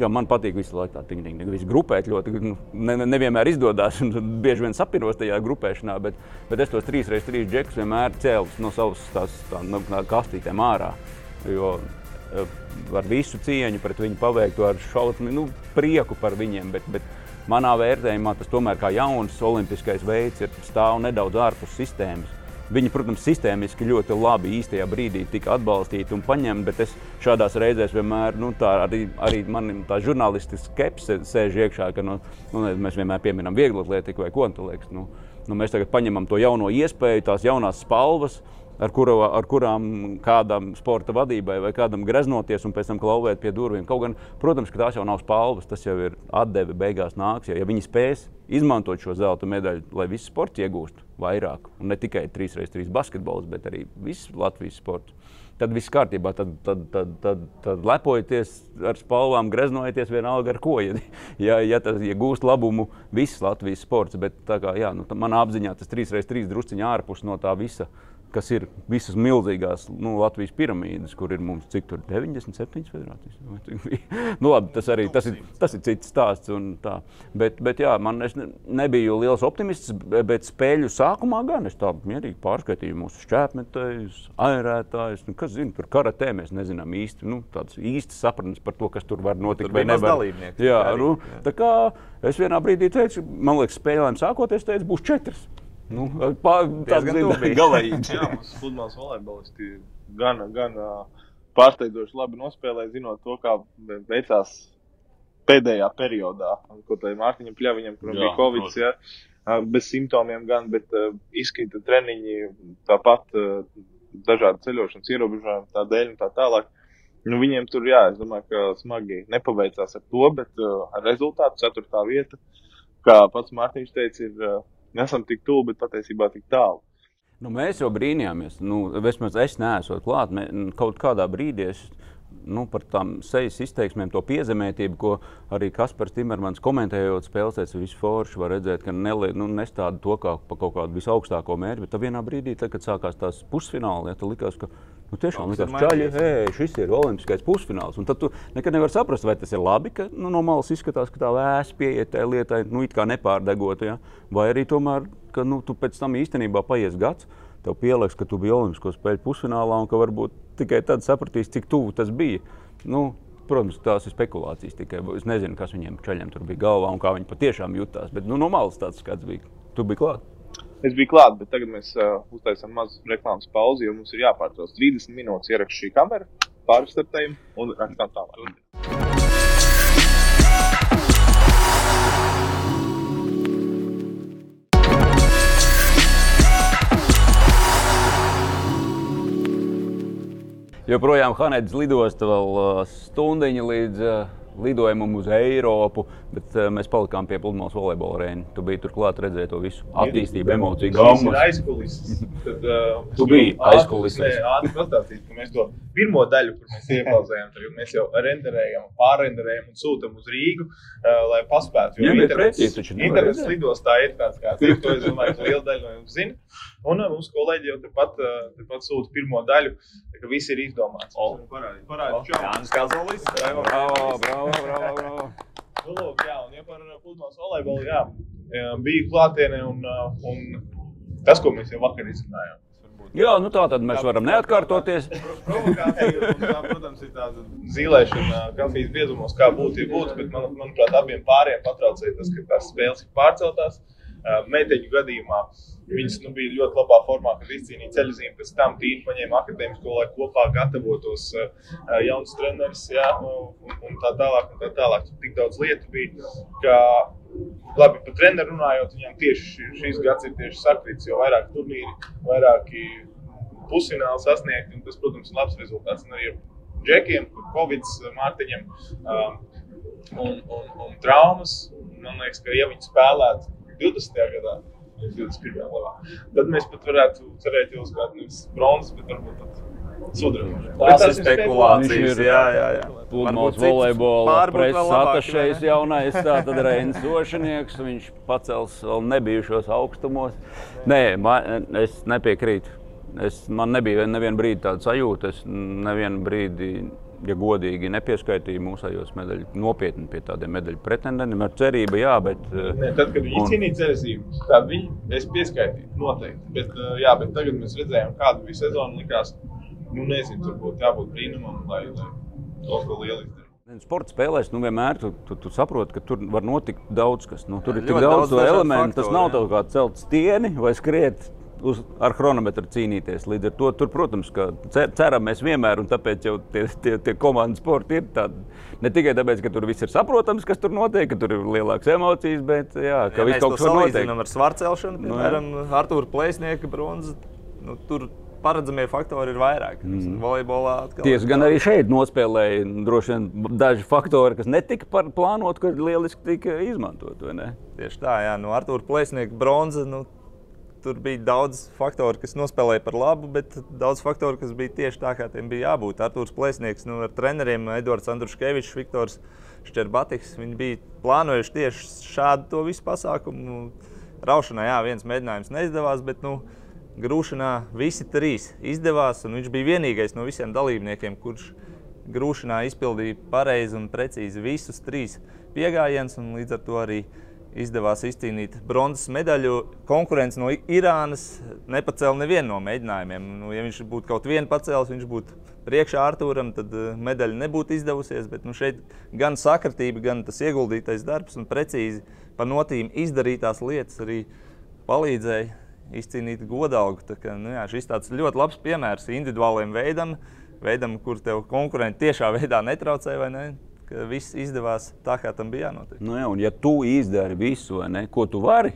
kā man patīk visu laiku tā ting, ting, visu grupēt, ļoti nu, ne, ne- nevienmēr izdodas, un bieži vien sapinos tajā grupēšanā, bet, bet es tos 3x3 džekus vienmēr cēlu no savas tās, tā, no, no kastītēm ārā. Jo eh, ar visu cieņu pret viņu paveikto, ar šausmu nu, prieku par viņiem. Bet, bet manā vērtējumā tas tomēr kā jauns olimpiskais veids ir stāv nedaudz ārpus sistēmas. Viņi, protams, sistēmiski ļoti labi īstajā brīdī tika atbalstīti un paņemti, bet es šādās reizēs vienmēr, nu, tā arī, arī man tā žurnālistiska skepse sēž iekšā, ka nu, nu, mēs vienmēr pieminam vieglu atlētiku vai ko liekas. Nu, nu, mēs tagad paņemam to jauno iespēju, tās jaunās spalvas, ar, kuru, ar kurām kādam sporta vadībai vai kādam greznoties un pēc tam klauvēt pie durvīm. Kaut gan, protams, ka tās jau nav spalvas, tas jau ir atdeve beigās nāks. Ja, ja viņi spēs izmantot šo zelta medaļu, lai visi sports iegūst vairāk, un ne tikai 3x3 basketbols, bet arī viss Latvijas sports. Tad viss kārtībā, tad, tad, tad, tad, tad lepojieties ar spalvām, greznojieties vienalga ar ko. Ja, ja, ja, tas, ja gūst labumu viss Latvijas sports, bet tā kā, jā, nu, manā apziņā tas 3x3 drusciņā ārpus no tā visa kas ir visas milzīgās nu, Latvijas piramīdas, kur ir mums cik tur 97 federācijas. nu, labi, tas arī tas ir, tas ir cits stāsts. Bet, bet jā, man es ne, nebiju liels optimists, bet spēļu sākumā gan es tā mierīgi pārskatīju mūsu šķēpmetējus, aerētājus. Nu, kas zina, tur karatē mēs nezinām īsti, nu, tādas īstas sapratnes par to, kas tur var notikt. Tur vai nevar. Jā, arī, nu, jā. tā kā es vienā brīdī teicu, man liekas, spēlēm sākoties, teicu, būs četras. Nu, Diezgan tuvu bija. galīgi. Jā, mums futbols volejbolisti gan, gan pārsteidzoši labi nospēlēja, zinot to, kā veicās pēdējā periodā, ko tai Mārtiņam Pļaviņam, kuram Jā, bija Covid, ja, bez simptomiem gan, bet uh, izkrita treniņi, tāpat uh, dažādi ceļošanas ierobežojumi tā dēļ un tā tālāk. Nu, viņiem tur, jā, es domāju, ka smagi nepaveicās ar to, bet uh, ar rezultātu ceturtā vieta, kā pats Mārtiņš teica, ir uh, nesam tik tuvu, bet patiesībā tik tālu. Nu, mēs jau brīnījāmies. Nu, vismaz es neesmu klāt. Mē, kaut kādā brīdī es nu, par tām sejas izteiksmēm, to piezemētību, ko arī Kaspars Timermans komentējot teica, visu forši var redzēt, ka neli, nu, nestāda to kā pa kaut kādu visaugstāko mērķi. Bet vienā brīdī, tad, kad sākās tās pusfināli, ja, likās, ka nu, tiešām likās, mainījies. hei, šis ir olimpiskais pusfināls. Un tad tu nekad nevari saprast, vai tas ir labi, ka nu, no malas izskatās, ka tā vēs pieiet tai lietai, nu, it kā nepārdegot, ja? vai arī tomēr, ka nu, tu pēc tam īstenībā paies gads. Tev pieliks, ka tu biji Olimpisko spēļu pusfinālā, un ka varbūt tikai tad sapratīsi, cik tuvu tas bija. Nu, protams, tās ir spekulācijas tikai. Es nezinu, kas viņiem čaļiem tur bija galvā un kā viņi patiešām jutās. Bet nu, no malas tāds skats bija. Tu biji klāt. Es biju klāt, bet tagad mēs uh, uztaisām mazu reklāmas pauzi, jo mums ir jāpārtrauc 30 minūtes ierakstīt šī kamera, pārstartējam un rakstām tālāk. Joprojām Hanēdas lidosta vēl uh, stundiņa līdz uh, lidojumam uz Eiropu, bet uh, mēs palikām pie pludmales volejbola arēnas. Tu biji turklāt redzēji to visu attīstību, emociju Tas ir aizkulises. Tad, uh, [LAUGHS] Tu biji aizkulisēs. Nē, ātri pastāstīt, ka mēs to pirmo daļu, kur mēs iepauzējām, tagad mēs jau renderējam, pārrenderējam un sūtam uz Rīgu, uh, lai paspētu. Jā, Jo bet internets, pretī internets redzēt. lidostā ir tāds kāds, ir, to es domāju, ka liela daļa no jums zina. Un uh, mums kolēģi jau tepat, uh, tepat sūta pirmo daļu, tā ka viss ir izdomāts. O. Parādi, parādi, čau. Jānis Kazolis. Bravo, bravo, bravo, bravo. Nu, lūk, jā, un ja par uh, pludmales volejbolu, jā, jā, bija klātienē un, uh, un tas, ko mēs jau vakar izrunājām. Jā, nu tā tad mēs varam neatkārtoties. Provokācija, protams, ir tāda zīlēšana kafijas biezumos, kā būtu, ja būtu, bet man, manuprāt, abiem pāriem patraucēja tas, ka tās spēles ir pārceltās. Uh, Meiteņu gadījumā viņas nu, bija ļoti labā formā, kad izcīnīja ceļzīmi. Pēc tam tīri paņēma akadēmisko, lai kopā gatavotos uh, uh, jauns treneris jā, un, un tā tālāk. Un tā tālāk. Tik daudz lietu bija, ka labi, par treneru runājot, viņam tieši šīs gads ir tieši sakrits, jo vairāk turnīri, vairāki pusfināli sasniegti. un Tas, protams, ir labs rezultāts. Un arī ar džekiem, kur Covid, Mārtiņam um, un, un, un traumas. Man liekas, ka ja viņi spēlētu 20. gadā, nevis 21. gadā, tad mēs pat varētu cerēt uz kādu nevis bronzas, bet varbūt pat sudrabu. Tas ir spekulācijas. Jā, jā, jā. Pludmales volejbola preses ne? jaunais, tātad [LAUGHS] Reinis Ošanieks. Viņš pacels vēl nebijušos augstumos. Nē, man, es nepiekrītu. Es, man nebija nevienu brīdi tāda sajūta. Es nevienu brīdi, ja godīgi, nepieskaitīju mūsējos medaļu nopietni pie tādiem medaļu pretendentiem. Ar cerību, jā, bet. eh, Ne, tad, kad viņi un- cīnīja ceļzīmu, tad viņi es pieskaitīju noteikti. Bet, uh, jā, bet tagad mēs redzējām, kāda bija sezona. Likās, nu, nezinu, tur būtu jābūt brīnumam, lai, lai to ko lielu izdarītu. Sporta spēlēs, nu vienmēr tu, tu, tu saproti, ka tur var notikt daudz kas. Nu, tur Jā, ir tik daudz daudz elementu. Tas nav tā kā celt stieni vai skriet. Uz, ar chronometru cīnīties. Līdz ar to, tur, protams, ka cer, ceram mēs vienmēr, un tāpēc jau tie, tie, tie komandas sporti ir tādi. Ne tikai tāpēc, ka tur viss ir saprotams, kas tur notiek, ka tur ir lielākas emocijas, bet jā, ka Ja viss mēs kaut kas notikt. salīdzinām ar svarcelšanu, Nu, piemēram, Arthūra Plēsnieka bronzas. Nu, tur paredzamie faktori ir vairāk. Mm. Volejbolā atkal Tiesa gan arī šeit nospēlēja droši vien daži faktori, kas netika par- plānoti, ka lieliski tika izmantot. Tieši tā, jā, no Arthūra Plēsnieka bronza. Nu, Tur bija daudz faktoru, kas nospēlēja par labu, bet daudz faktoru, kas bija tieši tā, kā tiem bija jābūt. Arthurs Plēsnieks nu, ar treneriem Edvards Andruškevičs, Viktors Šķerbatiks. Viņi bija plānojuši tieši šādu to visu pasākumu. Raušanā, jā, viens mēģinājums neizdevās, bet nu, grūšanā visi trīs izdevās. un Viņš bija vienīgais no visiem dalībniekiem, kurš grūšanā izpildīja pareizi un precīzi visus trīs piegājienus. un Līdz ar to arī izdevās izcīnīt bronzas medaļu. Konkurence no Irānas nepacēla nevienu no mēģinājumiem. Nu, ja viņš būtu kaut vienu pacēlis, viņš būtu priekšā Arthūram, tad eh, medaļa nebūtu izdevusies. Bet nu, šeit gan sakritība, gan tas ieguldītais darbs un precīzi pa notīm izdarītās lietas arī palīdzēja izcīnīt godalgu. Tā Kā, nu, jā, šis tāds ļoti labs piemērs individuāliem veidam, veidam, kur tev konkurenti tiešā veidā netraucē vai ne. Ka Viss izdevās tā, kā tam bija jānotiek. Nu, jā, un ja tu izdari visu, vai ne, ko tu vari.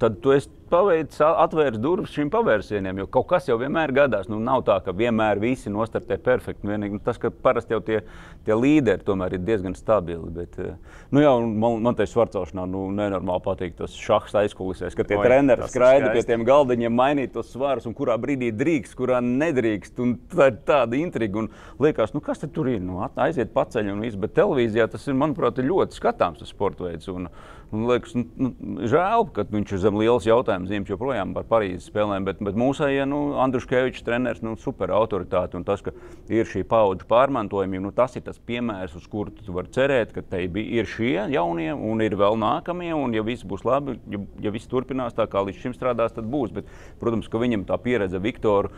Tad tu esi paveicis, atvēris durvis šim pavērsienam. Jo kaut kas jau vienmēr gadās. Nu, nav tā, ka vienmēr visi nostartē perfekti. Vienīgi, nu, tas, ka parasti jau tie, tie līderi tomēr ir diezgan stabili. Bet, eh, nu, jā, man, man te svarcelšanā nu, nenormāli patīk tas šachs aizkulisēs, ka tie Oi, treneri skraida pie tiem galdiņiem, mainīt tos svarus, un kurā brīdī drīkst, kurā nedrīkst. Un Tā ir tāda intriga. Un liekas, nu, kas tur ir? Nu, aiziet paceļ un viss. Bet televīzijā tas ir, manuprāt, ir ļoti skatāms tas sporta veids. Un, un liekas, nu, nu, žēl, ka viņš ir zem lielas jautājuma zīmes joprojām par Parīzes spēlēm. Bet, bet mūsējie, nu, Andruškevičs treneris, nu, super autoritāte. Un tas, ka ir šī paudžu pārmantojuma, nu, tas ir tas piemērs, uz kuru tu vari cerēt, ka te ir šie jaunie un ir vēl nākamie. Un, ja viss būs labi, ja, ja viss turpinās tā, kā līdz šim strādās, tad būs. Bet, protams, ka viņam tā pieredze Viktoru.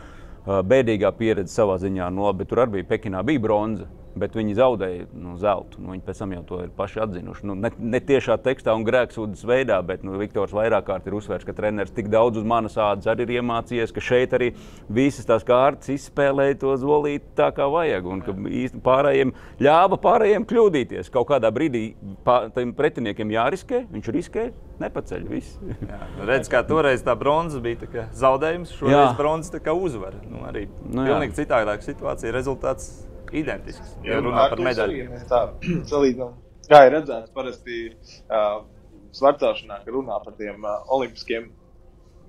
Bēdīgā pieredze savā ziņā, nu, labi, tur arī bija Pekinā bija bronza, bet viņi zaudēja nu, zeltu. Nu, viņi pēc tam jau to ir paši atzinuši. Nu, ne, ne tiešā tekstā un grēksūdas veidā, bet nu, Viktors vairāk kārt ir uzsvērts, ka treneris tik daudz uz manas ādas arī ir iemācījies, ka šeit arī visas tās kārtas izspēlēja to zolīti tā, kā vajag. Un ka īsti pārējiem ļāva pārējiem kļūdīties. Kaut kādā brīdī pā- tiem pretiniekiem jāriskē, viņš riskē, nepaceļ nu, redz, kā toreiz tā bronza bija tā zaudējums, šoreiz bronza tā uzvara. Nu, arī Nu, pilnīgi citādāka situācija, rezultāts identisks. Ja runā par medaļu. Tā [CLEARS THROAT] salīdzinām. Kā ir redzēts, parasti uh, svarcāšanā, ka runā par tiem uh, olimpiskiem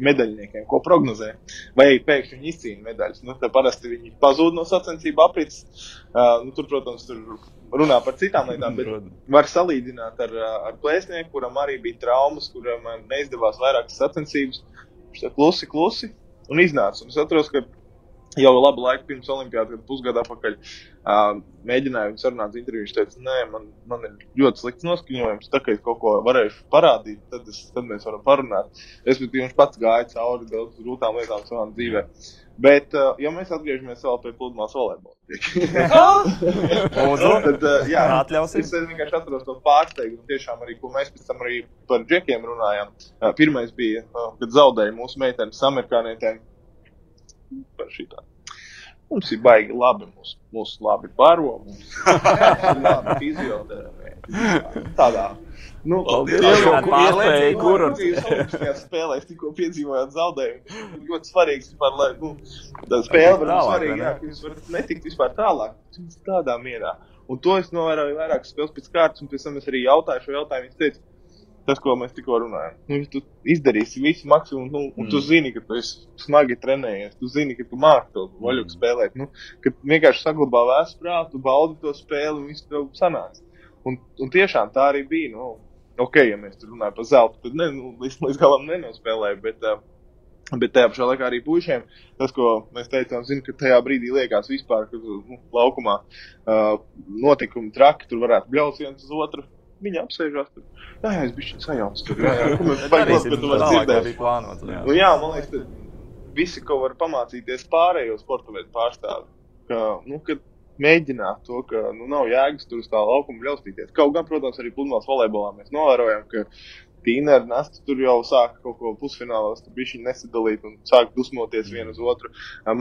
medaļniekiem, ko prognozē. Vai pēkšņi viņi izcīna medaļas. Nu, tad parasti viņi pazūd no sacensību aprits. Uh, nu, tur, protams, tur runā par citām lietām, bet var salīdzināt ar, ar plēsnieku, kuram arī bija traumas, kuram neizdevās vairākas sacensības. Viņš tā klusi, klusi un iznāca. Un es atceros, ka jau labu laiku pirms Olimpijas, kad pusgadu atpakaļ uh, mēģināju viņu sarunāt interviju. Viņš teica, nē, man, man ir ļoti slikts noskaņojums. Tā kā es kaut ko varēšu parādīt, tad, es, tad mēs varam parunāt. Respektīvi, viņš pats gāja cauri daudz grūtām lietām savā dzīvē. Bet, uh, ja mēs atgriežamies vēl pie pludmales volejbola, tad, uh, jā, atļausim. Es vienkārši atceros to pārsteigumu, tiešām arī, ko mēs pēc tam arī par džekiem runājām. Uh, pirmais bija, uh, kad zaudēja mūsu meitenes amerikānietēm par šitā. Mums ir baigi labi, mums, mums labi baro, mums [LAUGHS] ir labi fizioterapija. Tādā. Nu, Paldies, jau iespēja, kur un- Olimpiskajās spēlēs tikko piedzīvojāt zaudējumu. Ļoti svarīgs, vispār, lai nu, tā spēle var būt svarīga, ka jūs varat netikt vispār tālāk. Jums tādā mierā. Un to es novēroju vairākas spēles pēc kārtas, un pēc tam es arī jautāju šo jautājumu. Viņš teica, tas, ko mēs tikko runājam. Nu, ja tu izdarīsi visu maksimumu, nu, un mm. tu zini, ka tu esi smagi trenējies, tu zini, ka tu māki to vaļuku spēlēt. Nu, ka vienkārši saglabā vēstu prātu, baudi to spēli un viss tev sanāks. Un, un tiešām tā arī bija. Nu, ok, ja mēs runājam par zeltu, tad ne, nu, līdz, līdz galam nenospēlēju. Bet, uh, Bet tajā pašā laikā arī puišiem tas, ko mēs teicām, zinu, ka tajā brīdī liekas vispār, ka nu, laukumā uh, notikumi traki, tur varētu bļaut viens uz otru. Viņi apsēžās tur. Jā, jā, es biju sajauts. Tur, tu vairs tālāk, kā dzirdēsi. bija plānots. Jā. Nu, jā, man liekas, ka visi, ko var pamācīties pārējo sporta veidu pārstāvi, ka, nu, kad mēģināt to, ka nu, nav jēgas tur uz tā laukuma bļaustīties. Kaut gan, protams, arī pludmales volejbolā mēs novērojam, ka Tīna ar Nastu tur jau sāka kaut ko pusfinālos, tur bija viņa nesadalīt un sāka dusmoties vienu uz otru.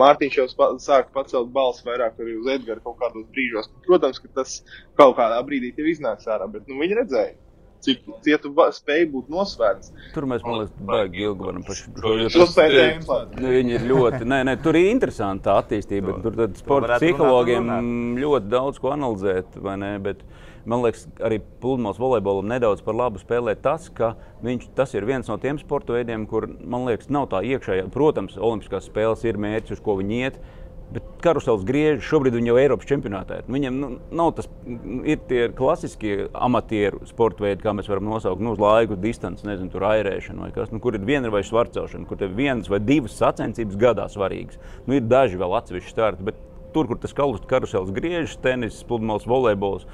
Mārtiņš jau spa- sāka pacelt balsi vairāk arī uz Edgara kaut kādos brīžos. Protams, ka tas kaut kādā brīdī tev iznāks ārā, bet nu, viņi redzēja, cik cietu spēja būt nosvērts. Tur mēs, man liekas, baigi ilgi varam par Šo spēju. Nu, viņi ir ļoti, nē, nē, tur ir interesanti tā attīstība. bet Tur tad sporta psihologiem ļoti daudz ko analizēt, vai ne? Bet, man liekas, arī pludmales volejbolam nedaudz par labu spēlē tas, ka viņš, tas ir viens no tiem sporta veidiem, kur, man liekas, nav tā iekšējā. Protams, Olimpiskās spēles ir mērķis, uz ko viņi iet. Bet karusels griež, šobrīd viņi jau ir Eiropas čempionātā. ir. Viņiem nu, nav tas, ir tie klasiskie amatieru sporta veidi, kā mēs varam nosaukt, nu, uz laiku, distanci, nezinu, tur airēšana vai kas, nu, kur ir viena vai svarcelšana, kur ir viens vai divas sacensības gadā svarīgas. Nu, ir daži vēl atsevišķi starti, bet tur, kur tas kalus- karusels griežas, tenis, pludmales, volejbols,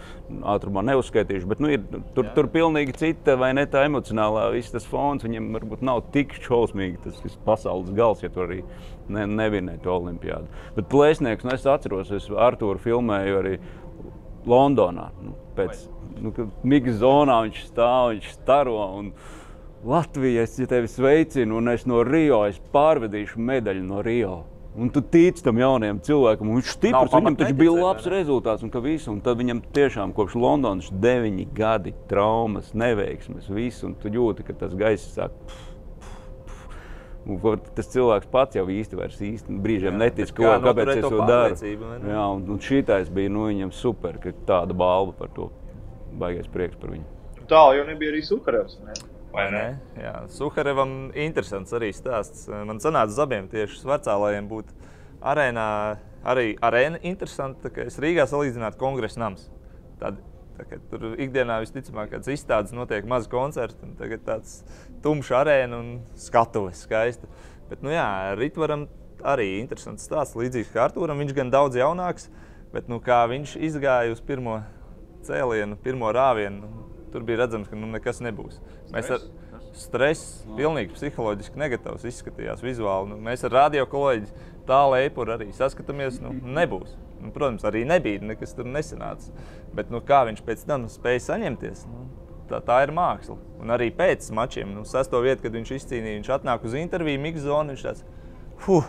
ātrumā neuzskaitīšu, bet nu, ir, tur, tur pilnīgi cita vai ne tā emocionālā, viss tas fons viņam varbūt nav tik šausmīgi, tas, tas pasaules gals, ja tur arī ne, nevinē to olimpiādu. Bet plēsnieks, nu, es atceros, es Artūru filmēju arī Londonā. Nu, pēc, nu, Mikls zonā viņš stāv, viņš staro. Un, Latvija, es ja tevi sveicinu, un es no Rio es pārvedīšu medaļu no Rio. Un tu tici tam jaunajam cilvēkam, un viņš ir stiprs. Viņam taču bija labs ne? rezultāts, un ka visu, un tad viņam tiešām kopš Londonas deviņi gadi traumas, neveiksmes, viss, un tu jūti, ka tas gaiss sāk. Un, ko tas cilvēks pats jau īsti vairs īsti brīžiem netic, bet ko, kā kāpēc es to daru. Jā, un, un šitais bija nu, viņam super, ka tāda balva par to. Baigais prieks par viņu. Tālu jau nebija arī Sukarevs. Ne? Vai ne? Jā, Suharevam interesants arī stāsts. Man sanāca uz abiem tieši svecālājiem būt arēnā. Arī arēna interesanta, ka es Rīgā salīdzinātu kongresa nams. Tad, tā, kā tur ikdienā visticamāk kāds izstādes notiek maz koncerts, un tagad tāds tumšs arēna un skatuves skaista. Bet, nu jā, Ritvaram arī interesants stāsts, līdzīgs kā Artūram. Viņš gan daudz jaunāks, bet nu, kā viņš izgāja uz pirmo cēlienu, pirmo rāvienu, nu, tur bija redzams, ka nu, nekas nebūs. Mēs ar stresu, pilnīgi psiholoģiski negatavs izskatījās vizuāli. Nu, mēs ar radio kolēģi tālu eipuru arī saskatāmies, nu, nebūs. Nu, protams, arī nebija, nekas tur nesanāca. Bet nu, kā viņš pēc tam spēja saņemties? Nu, Tā, tā ir māksla. Un arī pēc mačiem, nu, sesto vietu, kad viņš izcīnīja, viņš atnāk uz interviju, Mikls-zonu. Viņš tāds, fuh,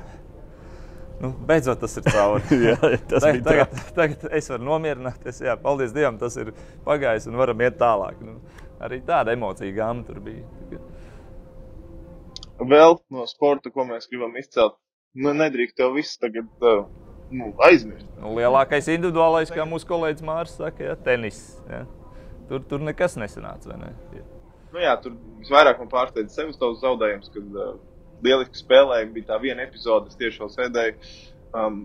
nu, beidzot tas ir cauri. [LAUGHS] Jā, tas tagad, tagad, tagad es varu nomierināties. Jā, paldies Dievam, tas ir pagājis un varam iet tālāk. Nu, arī tāda emocija gāma tur bija. Vēl no sporta, ko mēs gribam izcelt. Nu, nedrīkst jau viss tagad uh, nu, aizmirst. Nu, lielākais individuālais, kā mūsu kolēģis Mārcis saka, ja, tenis. Ja. Tur, tur nekas nesanāca. Ne? Ja. Nu, jā, tur visvairāk man pārsteidza sevis tos zaudējumus, kad uh, lieliski spēlēja. Bija tā viena epizode, es tieši sēdēju. Um,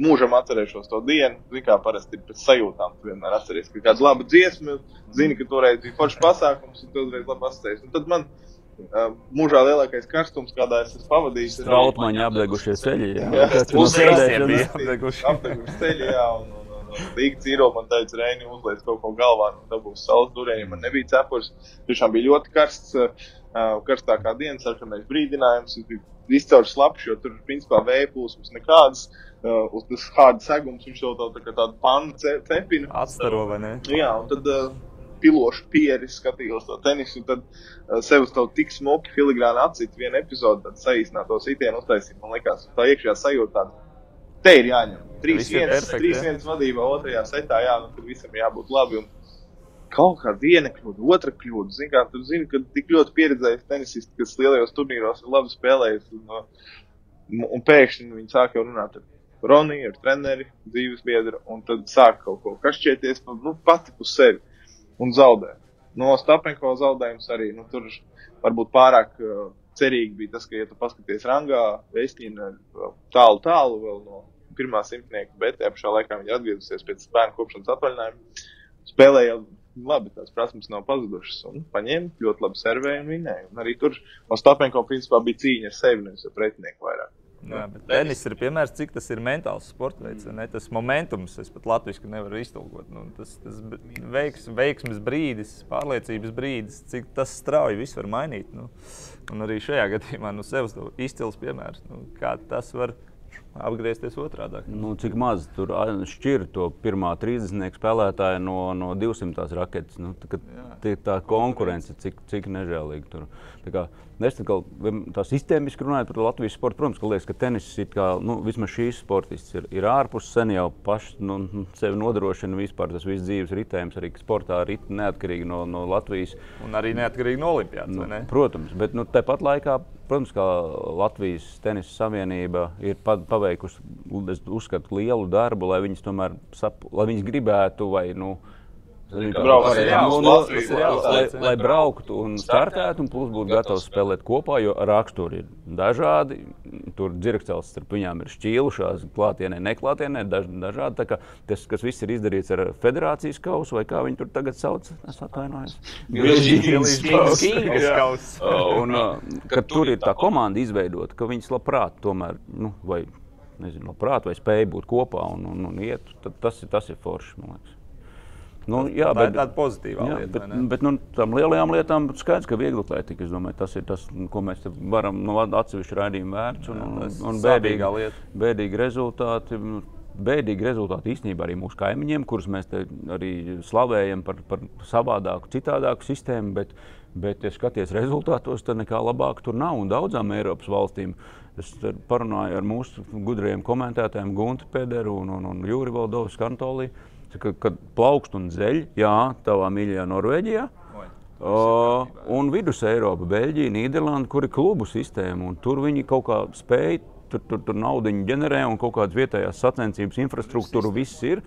mūžam atcerēšos to dienu. Kā parasti ir pēc sajūtām. Tu vienmēr atceries, ka kāda laba dziesma, zini, ka toreiz bija foršs pasākums, un tu uzreiz labi atceries. Un tad man uh, mūžā lielākais karstums, kādā es esmu pavadījis, ir Trautmaņi apdegušie ceļi. Jā, Jā, Tas tur uzreiz sēdēšana. bija apdeguši. apdeguši ceļi, jā, un, un, un, un Rīga cīro man teica, Reini, uzliec kaut ko galvā, un tā būs saules durēņi, man nebija cepurs. Tiešām bija ļoti karsts, uh, karstākā diena, sarkanais brīdinājums, izcaur slapš, jo tur, principā, vēja plūsmas nekādas, uh, uz tas hārda segums, viņš jau tā, tā kā tādu pannu ce- cepina. Atstaro vai ne? Nu Jā, un tad uh, pilošu pieri skatījos to tenisu, un tad uh, sev uz to tik smuki filigrāni atcīt vienu epizodi, tad saīsināto sitienu uztaisīt. Man liekas, tā iekšējā sajūta tāda. Te ir jāņem. Viss ir 3-1 perfekti, trīs jā. viens vadībā, otrajā setā, jā, nu, tad visam jābūt labi. Un kaut kā viena kļūda, otra kļūda. Zini, kā tu zini, ka tik ļoti pieredzējis tenisists, kas lielajos turnīros ir labi spēlējis. Un, uh, un pēkšņi viņi sāk jau runāt ar Roniju, ar treneri, dzīves biedru, un tad sāk kaut ko kašķēties, nu, pati uz sevi un zaudē. No Stapenko zaudējums arī, nu, tur varbūt pārāk uh, cerīgi bija tas, ka, ja tu paskaties rangā, Veistīna vēl tālu, tālu vēl no pirmā simtnieka, bet tajā pašā laikā viņa atgriezusies pēc bērnu kopšanas atvaļinājuma. Spēlēja labi, tās prasmes nav pazudušas, un paņēma ļoti labi servēju un vinēja. Un arī tur Ostapenko principā bija cīņa ar sevi, nevis ar pretinieku vairāk. Jā, bet tenis ir piemērs, cik tas ir mentāls sports veids. Ne? Tas momentums, es pat latviešu nevaru iztulkot. Nu, tas tas veiks, veiksmes brīdis, pārliecības brīdis, cik tas strauji viss var mainīt. Nu. Un arī šajā gadījumā nu, sev izcils piemērs, nu, kā tas var apgriezties otrādi. Nu, cik maz tur šķir to pirmā 30 spēlētāja no, no 200 raketes. Nu, tā, tā, konkurence, cik, cik nežēlīga tur. Kā, es kā, tā sistēmiski runāju par Latvijas sportu. Protams, ka liekas, ka tenis ir kā, nu, vismaz šīs sportists ir, ir ārpus sen jau paši nu, sevi nodrošina vispār tas viss dzīves ritējums, arī sportā rit neatkarīgi no, no Latvijas. Un arī neatkarīgi no Olimpijas. Nu, protams, bet nu, tāpat laikā, protams, kā Latvijas tenisa savienība ir pa- paveikusi, es uzskatu, lielu darbu, lai viņas tomēr sap, lai viņas gribētu vai nu. Lai- brauktu un startētu, un plus būtu gatavs spēlēt kopā, jo raksturi ir dažādi. Tur dzirkstēlis starp viņām ir šķīlušās, klātienē, neklātienē, daž, dažādi. Tas, kas viss ir izdarīts ar federācijas kausu, vai kā viņi tur tagad sauc, es atvainojos. Skīgas kauss. Un, uh, kad tur ir tā komanda izveidota, ka viņas labprāt tomēr, nu, vai nezinu, labprāt, vai spēj būt kopā un, un, un iet, tad tas ir, tas ir forši, man liekas. Nu, jā, Tā ir bet, tāda pozitīva lieta. bet, bet nu, tam lielajām lietām skaidrs, ka viegli atlētika. Es domāju, tas ir tas, ko mēs varam no atsevišķa raidījuma vērts. Un, un, un bēdīgi, bēdīgi rezultāti. nu, Bēdīgi rezultāti īstenībā arī mūsu kaimiņiem, kurus mēs arī slavējam par, par savādāku, citādāku sistēmu. Bet, bet ja skaties rezultātos, tad nekā labāk tur nav. Un daudzām Eiropas valstīm es parunāju ar mūsu gudrajiem komentētājiem, Guntu Pederu un, un, un Jūri Valdovs Kantolī. Saka, kad plaukst un zeļ, jā, tavā mīļajā Norvēģijā. Uh, un vidus Eiropa, Beļģija, Nīderlanda, kur ir klubu sistēma, tur viņi kaut kā spēj, tur, tur, tur naudu ģenerē un kaut kādas vietējās sacensības infrastruktūra viss ir.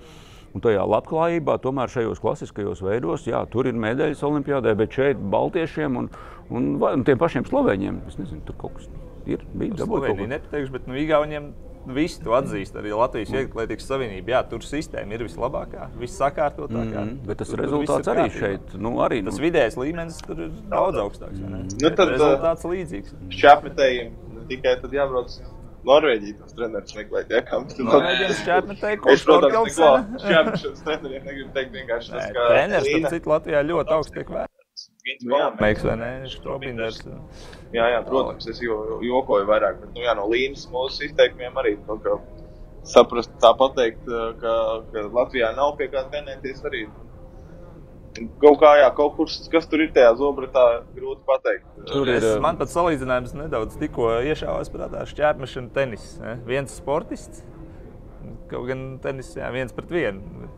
Un tajā labklājībā, tomēr šajos klasiskajos veidos, jā, tur ir medaļas olimpiādē, bet šeit Baltiešiem un, un, un tiem pašiem Slovēņiem, es nezinu, tur kaut kas ir kaut Slovenija ko. nepateikšu, bet nu, Igauniem visi to atzīst. Arī Latvijas Vieglatlētikas Savienība. Jā, tur sistēma ir vislabākā, vissakārtotākā. Mhm, Bet tas Tur- tur rezultāts ir arī kārtībā. šeit, nu, arī Tas nu, vidējais līmenis tur ir daudz augstāks. vai ne? Nu, tad, rezultāts līdzīgs. Šķēpmetējiem ne tikai tad jābrauc uz Norvēģiju, tas treneris meklēt. Ja, kam tas Norvēģiem šķēpmetēji, Es, kurš Torkelsena? neko šķēpšanas treneriem negribu teikt vienkārši tas, ka Treneris, Līna- citu, Latvijā ļoti augsts tiek vērtēts. Nu, jā, Meiks vai nē, Strobinders. Jā, jā, protams, es jo, jokoju vairāk, bet nu, jā, no līnijas mūsu izteikumiem arī kaut kā saprast, tā pateikt, ka, ka Latvijā nav pie kā trenēties arī. Kaut kā, jā, kaut kur, kas tur ir tajā zobratā, grūti pateikt. Tur Es, ir, man pat salīdzinājums nedaudz tikko iešāvās prātā šķērsmešana, tenis. Ne? Viens sportists, kaut gan tenis jā, viens pret vienu.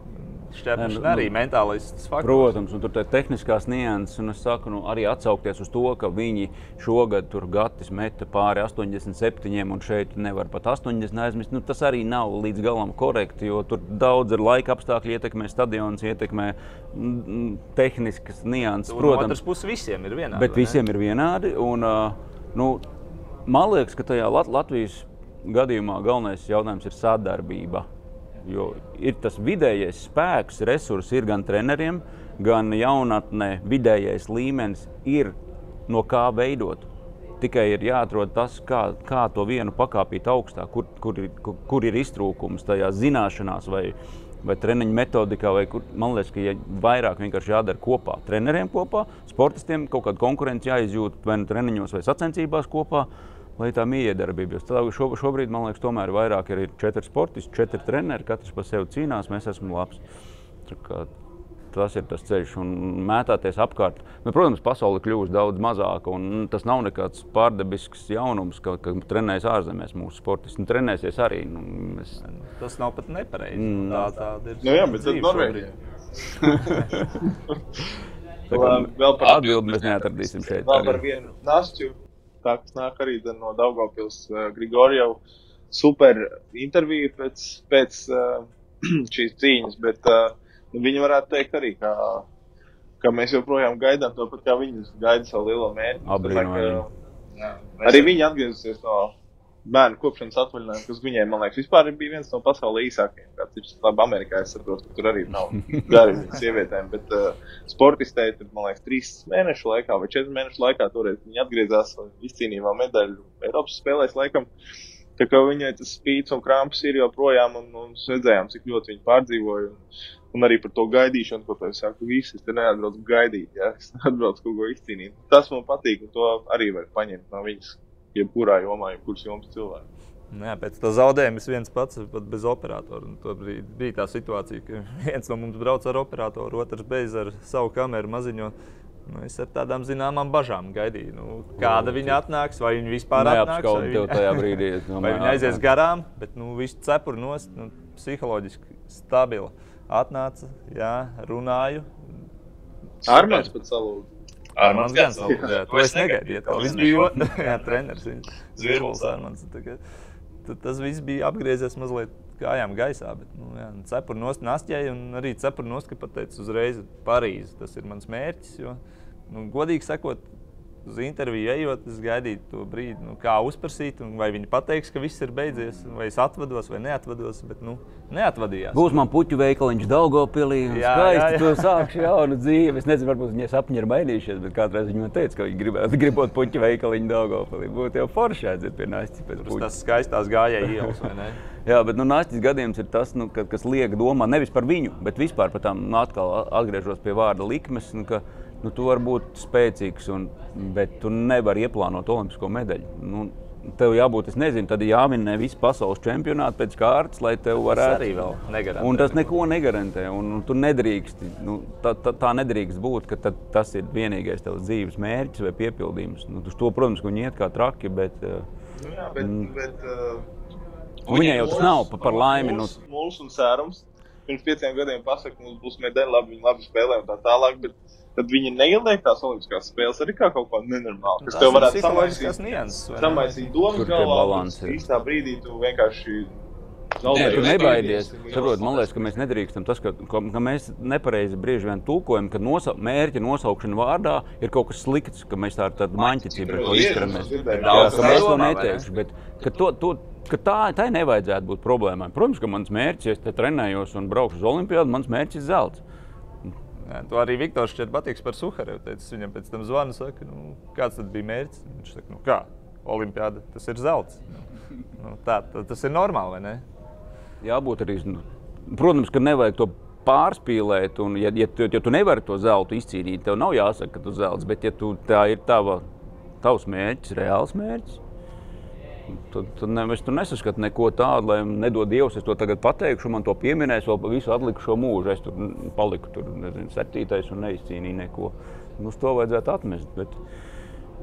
Šķēršana arī mentālais faktors. Protams, un tur ir tehniskās nianses, un es saku, nu, arī atsaukties uz to, ka viņi šogad tur gatis meta pāri 87, un šeit nevar pat 80 aizmirst. Nu, tas arī nav līdz galam korekti, jo tur daudz ir laika apstākļi, ietekmē stadions, ietekmē tehniskas nianses. Protams, otrs puses visiem ir vienādi. Bet visiem ir vienādi. Un, nu, man liekas, ka tajā Lat Latvijas gadījumā galvenais jautājums ir sadarbība. Jo ir tas vidējais spēks, resursi ir gan treneriem, gan jaunatnē. Vidējais līmenis ir no kā veidot. Tikai ir jāatrod tas, kā, kā to vienu pakāpīt augstāk, kur, kur, ir, kur, kur ir iztrūkums tajā zināšanās vai, vai treniņu metodikā. Vai kur, man liekas, ka ja vairāk vienkārši jādara kopā. Treneriem kopā, sportistiem kaut kāda konkurence jāizjūt vai nu treniņos vai sacensībās kopā lai tā miedarbība. Jo šo, šobrīd, man liekas, tomēr vairāk ir četri sportisti, četri treneri, katrs par sevi cīnās, mēs esam labs. Tas ir tas ceļš, un mētāties apkārt. Nu, protams, pasaule kļūst daudz mazāka, un tas nav nekāds pārdabisks jaunums, ka, ka trenējas ārzemēs mūsu sportisti. Un trenēsies arī. Nu, mēs... Tas nav pat nepareizi. Mm. Tā, tā ir. Nu, jā, bet tas Norvēģija. [LAUGHS] vēl par atbildi mēs neatradīsim šeit. Vēl par vienu nastu tā, kas nāk arī no Daugavpils uh, Grigorjeva. Super intervija pēc, pēc uh, [CLEARS THROAT] šīs cīņas, bet uh, nu, viņi varētu teikt arī, ka, ka mēs joprojām gaidām to pat, kā viņi gaida savu lielo mērķi. Abrīnojami. Arī viņi atgriezusies no bērnu kopšanas atvaļinājumu, kas viņiem, man liekas, vispār bija viens no pasaules īsākajiem. Kāds ir labi, Amerikā es saprotu, ka tur arī nav [LAUGHS] gari sievietēm, bet uh, sportistei tur, man liekas, trīs mēnešu laikā vai četru mēnešu laikā toreiz viņi atgriezās un izcīnīja vēl medaļu Eiropas spēlēs laikam. Tā kā viņai tas spīdis un krāpes ir joprojām, un, un redzējām, cik ļoti viņi pārdzīvoja. Un, un arī par to gaidīšanu, ko es saku, visi es te neatbraucu gaidīt, ja es [LAUGHS] atbraucu kaut ko izcīnīt. Tas man patīk, un to arī var paņemt no viņas jebkurā jomā, jebkuras jomas cilvēku. Nu jā, pēc tam zaudējuma es viens pats bez operatora. Tur bija tā situācija, ka [LAUGHS] viens no mums brauc ar operatoru, otrs bez ar savu kameru maziņo. Nu, es ar tādām zināmām bažām gaidīju, nu, kāda viņa atnāks, vai viņa vispār atnāks. Vai viņa, tajā brīdī, [LAUGHS] domāju, vai viņa aizies garām, bet nu, viss cepuri nost, nu, psiholoģiski stabila. Atnāca, jā, runāju. Armāns pat salūza. Armāns gan. Jā, to es negaidīju. Tas bija [LAUGHS] jā, treneris. Zvirbuls Armāns. Tas viss bija apgriezies mazliet kājām gaisā, bet nu, jā, cepuri nost nastjai un arī cepuri nost, ka pateicu uzreiz Parīzi. Tas ir mans mērķis, jo, nu, godīgi sakot, uz interviju ejot, es gaidīju to brīdi, nu, kā uzprasīt, vai viņi pateiks, ka viss ir beidzies, vai es atvados, vai neatvados. Bet, nu, neatvadījās. Būs man puķu veikaliņš Daugopilī. Jā, skaisti, jā, jā. tu sākšu jaunu dzīvi. Es nezinu, varbūt viņa sapņi ir mainījušies, bet kādreiz viņa man teica, ka viņa gribētu [LAUGHS] gribot puķu veikaliņu Daugopilī. Būtu jau forši aiziet pie Nāstis pēc puķu. Tas skaistās gājēji ielas, vai ne? [LAUGHS] Jā, bet nu, Nāstis gadījums ir tas, nu, ka, kas liek domāt nevis par viņu, bet vispār par tām, nu, atkal atgriežos pie vārda likmes. Nu, ka, nu, tu vari būt spēcīgs, un, bet tu nevari ieplānot olimpisko medaļu. Nu, Tev jābūt, es nezinu, tad jāminē visi pasaules čempionāti pēc kārtas, lai tev varētu. Tas arī vēl negarantē. Un tas neko negarantē. Un, un tu nedrīkst, nu, tā, tā, tā nedrīkst būt, ka tas ir vienīgais tavs dzīves mērķis vai piepildījums. Nu, to, protams, viņi iet kā traki, bet. Nu, jā, bet, mm, bet uh, viņai jau tas nav pa, par laimi. Mūs, nu. mūs un sērums. Pirms pieciem gadiem pasaka, mums būs medaļa, labi, viņi labi spēlē un tā tālāk. Bet tad viņi neieliek tās olimpiskās spēles arī kā kaut ko nenormālu. Kas tev varētu samaisīt, samaisīt domas galvā. Īstā brīdī tu vienkārši Nē, tu nebaidies. Saprot, man liekas, ka mēs nedrīkstam tas, ka, ka, ka mēs nepareizi brīži vien tūkojam, ka nosa, mērķa nosaukšana vārdā ir kaut kas slikts, ka mēs tā ar tādu maņķicību pret to izturamies. Jā, ka mēs to neteikšu, bet ka to, to, ka tā, tā nevajadzētu būt problēmai. Protams, ka mans mērķis, ja es te trenējos un braukšu uz olimpiādu, mans mērķis ir zelts. Jā, to arī Viktors šķiet patīks par Suharevu. Teicis, viņam pēc tam zvanu, saka, nu, kāds tad bija mērķis? Viņš saka, nu kā, olimpiāda, tas ir zelts. Nu, tā, tā, tas ir normāli, vai ne? Jābūt arī, nu, protams, ka nevajag to pārspīlēt, un ja, ja, tu, ja tu nevari to zeltu izcīnīt, tev nav jāsaka, ka tu zelts, bet ja tu, tā ir tava, tavs mērķis, reāls mērķis, Tad, tad ne, es tur nesaskatu neko tādu, lai nedod Dievs. Es to tagad pateikšu, man to pieminēs, vēl visu atlikušo mūžu. Es tur paliku tur, nezinu, septītais un neizcīnīju neko. Uz to vajadzētu atmest. Bet,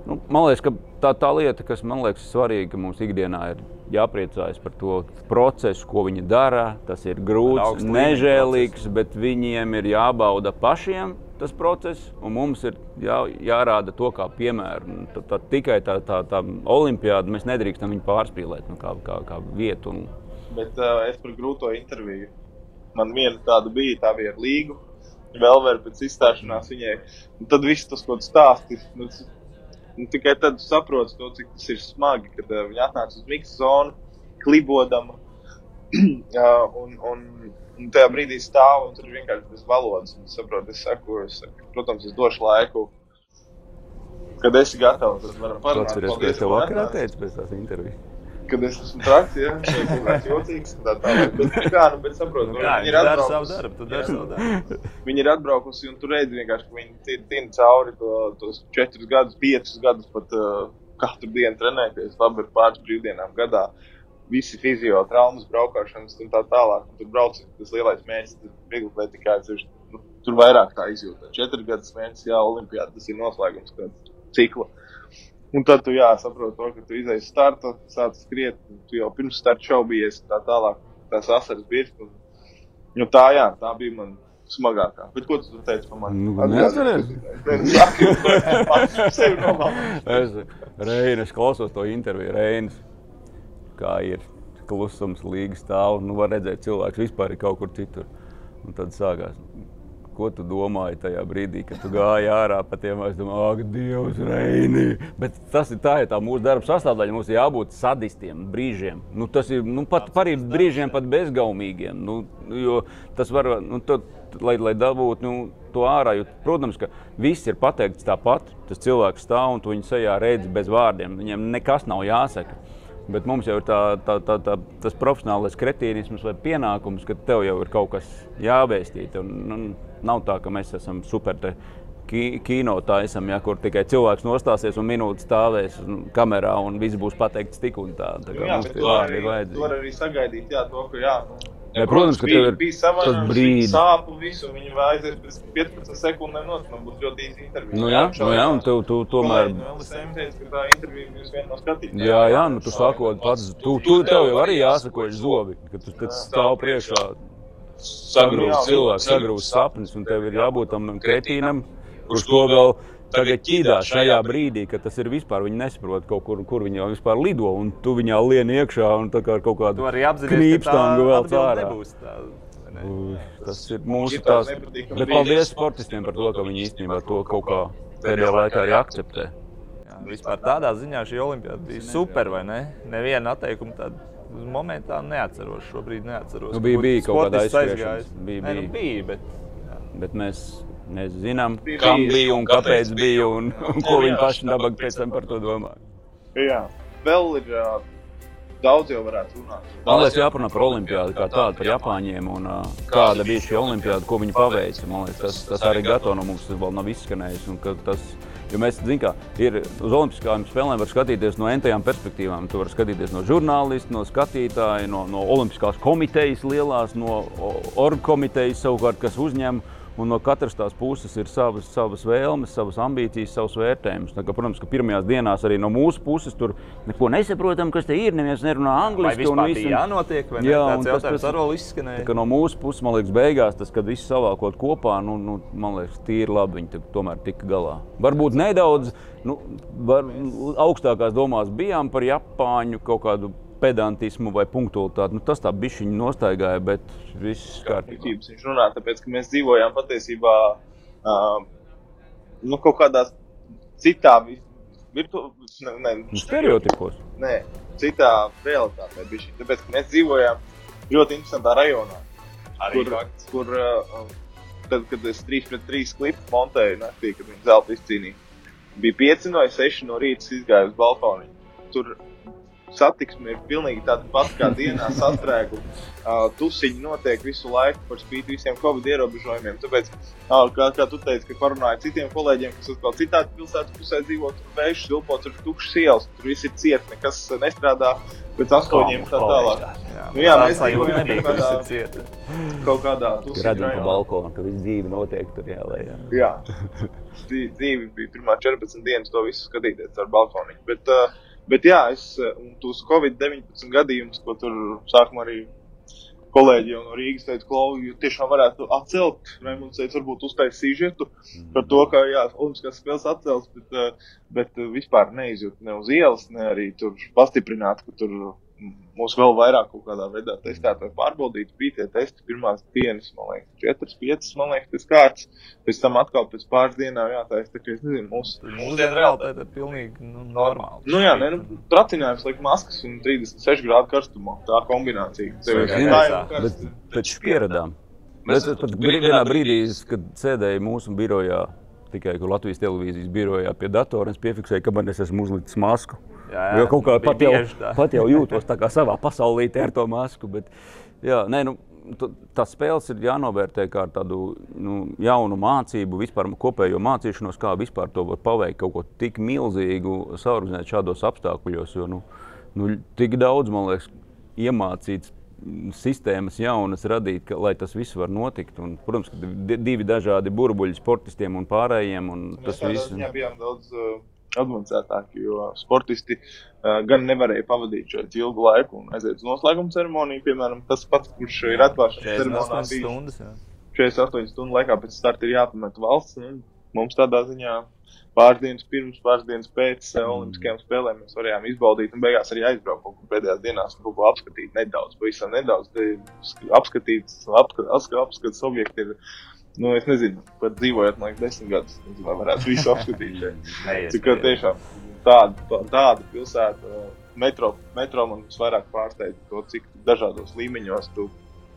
Nu, man liekas, ka tā, tā lieta, kas man liekas svarīga, ka mums ikdienā ir jāpriecājas par to procesu, ko viņi dara. Tas ir grūts, nežēlīgs, bet viņiem ir jābauda pašiem tas process, un mums ir jā, jārāda to kā piemēru. Tad, tad tikai tā, tā, tā olimpiāda mēs nedrīkstam viņu pārspīlēt nu, kā, kā, kā vietu. Un... Bet uh, es par grūto interviju. Man viena tāda bija, tā bija ar līgu. Vēl vēl pēc izstāšanās viņai. Un tad viss tas, ko tu stāsti, nu, Nu, tikai tad saproti to, cik tas ir smagi, kad uh, viņi atnāca uz miksa zonu, klibodama. [CLEARS THROAT] uh, un, un, un tajā brīdī stāv un tur vienkārši bez valodas. Un saproti, es saku, es saku, protams, es došu laiku. Kad esi gatavs, tad varam parunāt. Ir tas, ko es tev vakarā teicu pēc tās intervijas kad es esmu traks, ja tas ir jocīgs. Tā tālāk. Bet, kā, nu, bet saprotu, nu, viņi ir atbraukusi. Darbu, darbu. [LAUGHS] viņi ir atbraukusi un tur redz vienkārši, ka viņi tina cauri to, tos četrus gadus, piecus gadus pat uh, katru dienu trenēties. Labi, ir pāris brīvdienām gadā. Visi fizio traumas, braukšanas un tā tālāk. Un tur brauc tas lielais mērķis, tas viegli atletikai. Nu, tur vairāk tā izjūta. Četri gadus mērķis, jā, olimpiāda, tas ir noslēgums kāda cikla. Un tad tu saproti, to, ka tu izdeji startu, sāc skriet, tu jau pirms starta šaubies, tā tālāk, tās asaras. Un, nu, tā, jā, tā bija man smagākā. Bet ko tu teici par mani? Nu, Neatceries. [LAUGHS] [LAUGHS] es Reinas klausos to interviju, Reinas, kā ir klusums, līgas stāv, nu var redzēt cilvēks vispār ir kaut kur citur. Un tad sākās ko tu domāji tajā brīdī, kad tu gāji ārā pa tiem aizdomām, ak, Dievs, Reini. Bet tas ir tā, ja tā mūsu darba sastāvdaļa. Mums ir jābūt sadistiem brīžiem. Nu, tas ir nu, pat par brīžiem pat bezgaumīgiem. Nu, jo tas var, nu, tad, lai, lai dabūtu nu, to ārā. Jo, protams, ka viss ir pateikts tāpat. Tas cilvēks stāv un tu viņu sejā redzi bez vārdiem. Viņam nekas nav jāsaka. Bet mums jau ir tā, tā, tā, tā, tas profesionālais kretīnisms vai pienākums, ka tev jau ir kaut kas jāvēstīt. Un, un, Nav tā, ka mēs esam super kino taisam, ja, kur tikai cilvēks nostāsies un minūte stāvēs kamerā un viss būs pateikts tik un tā. tā jā, mums tie vārdi ir vajadzīgi. Tur arī sagaidīt, jā, to, ka jā. Nu, jā, protams, ka tev ir bijis tas brīdis, sāp un visu, viņi vēl aizies pēc 15 sekundēm man būs ļoti īsa intervija. Nu jā, nu jā, un tu, tu tomēr... Jā, jā, nu tu sākot pats, tu, tu tev jau arī jāsakož zobi, ka tu, kad stāv priekšā. sagrūst cilvēks, sagrūst sapnis, un tev ir jābūt tam kretīnam, kurš to vēl tagad ķīdā šajā brīdī, kad tas ir vispār. Viņi nesaprot, kaut kur, kur viņi jau vispār lido, un tu viņā lien iekšā un tā kā ar kaut kādu knīpstangu vēl cārā. Tas ir mūsu tās. Bet paldies sportistiem par to, ka viņi īstenībā to kaut kā pēdējā laikā arī akceptē. Jā, vispār tādā ziņā šī olimpiāda bija super, vai ne? Neviena atteikuma tāda momentā neatceros. Šobrīd neatceros. Nu, bija, bija kaut kāda aizskriešanās. Bija, bija. Ne, nu, bija bet, jā. bet mēs nezinām, bija, kam bija un kāpēc bija un, un [LAUGHS] ko viņi paši nabaga pēc tam par to domāja. Jā, vēl ir. Uh, Daudz jau varētu runāt. Man liekas, jāparunā par olimpiādu kā tādu, par Japāņiem un uh, kāda bija šī olimpiāda, ko viņi paveica. Man liekas, tas, tas arī Gato no mums vēl nav izskanējis. Tas, jo mēs zinām, ka ir uz olimpiskām spēlēm var skatīties no entajām perspektīvām. Tu vari skatīties no žurnālista, no skatītāja, no, no olimpiskās komitejas lielās, no orgu komitejas savukārt, kas uzņem Un no katras tās puses ir savas, savas vēlmes, savas ambīcijas. Tā, ka, protams, ka pirmajās dienās arī no mūsu puses tur neko nesaprotam, kas te ir. Neviens nerunā angliski. Tas bija jānotiek, vai ne? Jā, un tas pēc tam izskanēja. Tā, no mūsu puses, man liekas, beigās tas, kad viss savākot kopā, nu, nu, man liekas, tīri labi viņi tomēr tika galā. Varbūt nedaudz nu, var, augstākās domās bijām par Japāņu kaut kādu pedantismu vai punktualitāti. Nu, tas tā bija viņa nostaigāja, bet viss kārtībā. Viņš runā, tāpēc, ka mēs dzīvojām patiesībā uh, nu, kaut kādā citā virtuālā, ne, ne, nu, stereotipos. Nē, citā realitātē. Bišķi. Tāpēc, ka mēs dzīvojām ļoti interesantā rajonā, Arī kur, fakts. kur uh, tad, kad es 3 pret 3 klipu montēju naktī, kad viņi zelta izcīnīja, bija 5 no 6 no rīta izgāju uz balkonu. Tur satiksme ir pilnīgi tāda pati kā dienā [LAUGHS] sastrēguma. Uh, tusiņi notiek visu laiku par spīti visiem covid ierobežojumiem. Tāpēc, uh, kā, kā tu teici, ka parunāji citiem kolēģiem, kas atkal citādi pilsētas pusē dzīvo, tur vējš, vilpots, tur tukšs ielas, tur viss ir ciet, nekas nestrādā pēc astoņiem tā tālāk. Jā, Nu jā, mēs dzīvojam kaut kādā- ir cieta. Kaut kādā tusiņu Redzam, ka rajonā. balkonā, ka viss dzīve notiek tur jālējā. Jā, Dzī- dzīve bija pirmā 14 dienas, to visu skatīties ar balkoniņu. Bet, uh, bet jā, es un tos Covid-19 gadījumus, ko tur sākumā arī kolēģi jau no Rīgas teica, Klau, jūs tiešām varētu atcelt. Raimunds teica, varbūt uztaisīt sižetu par to, ka, jā, Olimpiskās spēles atcels, bet, uh, bet uh, vispār neizjūt ne uz ielas, ne arī tur pastiprināt, ka tur mūs vēl vairāk kaut kādā veidā testēt vai pārbaudīt. Bija tie testi pirmās dienas, man liekas, 4, 5, man liekas, tas kārts. Pēc tam atkal pēc pāris dienām jātaisa, tā kā es nezinu, mūsu Mūsdienu realitāte ir pilnīgi nu, normāla. Nu jā, ne, nu, tracinājums liek maskas un 36 grādu karstumā. Tā kombinācija. Tev ir tā jau Bet karsts. taču pieradām. Mēs Mēs pat vienā brīdī, kad sēdēju mūsu birojā, tikai kur Latvijas televīzijas birojā pie datora, es piefiksēju, ka man es esmu uzlicis masku. Jā, jā, Jo kaut kā pat jau, bieži tā. pat jau jūtos tā kā savā pasaulē ar to masku. Bet, jā, nē, nu, t- tās spēles ir jānovērtē kā tādu nu, jaunu mācību, vispār kopējo mācīšanos, kā vispār to var paveikt, kaut ko tik milzīgu, saorganizēt šādos apstākļos. Jo, nu, nu, tik daudz, man liekas, iemācīts sistēmas jaunas radīt, ka, lai tas viss var notikt. Un, protams, ka di- divi dažādi burbuļi sportistiem un pārējiem. Un Mēs tas viss uh, advancētāki, jo sportisti uh, gan nevarēja pavadīt šeit ilgu laiku un aiziet uz noslēguma ceremoniju. Piemēram, tas pats, kurš ir atklāšanas ceremonijā 48 bijis stundas. jā. 48 stundu laikā pēc starta ir jāpamet valsts. Nu, mums tādā ziņā pāris dienas pirms, pāris dienas pēc uh, Olimpiskajām spēlēm mēs varējām izbaudīt un beigās arī aizbraukt pēdējās dienās kaut ko apskatīt nedaudz, pavisam nedaudz. Apskatīts, apska, apska, apskats objekti ir, nu, es nezinu, pat dzīvojot, man liekas, desmit gadus, nezinu, vai varētu visu [LAUGHS] apskatīt. Cik ka tiešām tāda, tā- tāda pilsēta, metro, metro man visvairāk pārsteidz to, cik dažādos līmeņos tu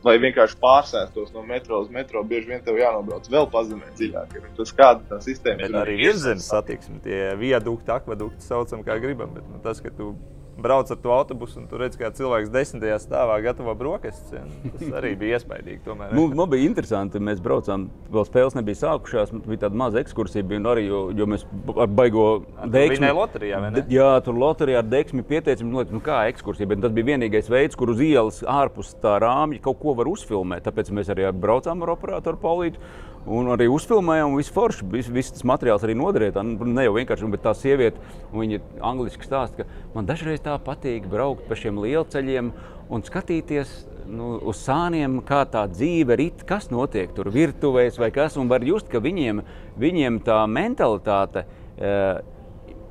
lai vienkārši pārsēstos no metro uz metro, bieži vien tev jānobrauc vēl pazemē dziļāk. Ir. Tas kāda tā sistēma Bet arī virsmas satiksme, tie viadukti, akvadukti, saucam, kā gribam. Bet, nu, tas, ka tu brauc ar to autobusu un tu redz, kā cilvēks desmitajā stāvā gatavo brokastis, nu, tas arī [LAUGHS] bija iespaidīgi. Tomēr, Nu, man bija interesanti, mēs braucām, vēl spēles nebija sākušās. Mums bija tāda maza ekskursija, bija, arī, jo, jo mēs ar baigo Viņa loterijā, ne? Jā, tur loterijā ar deksmi pieteicām, nu, nu, kā ekskursija, bet tas bija vienīgais veids, kur uz ielas ārpus tā rāmja kaut ko var uzfilmēt. Tāpēc mēs arī braucām ar operatoru Paulītu. Un arī uzfilmējām, un viss forši. Viss, viss tas materiāls arī noderēja. Nu, ne jau vienkārši, bet tā sieviete, viņa angliski stāsta, ka man dažreiz tā patīk braukt pa šiem lielceļiem un skatīties nu, uz sāniem, kā tā dzīve rit, kas notiek tur virtuvēs vai kas. Un var just, ka viņiem, viņiem tā mentalitāte. eh,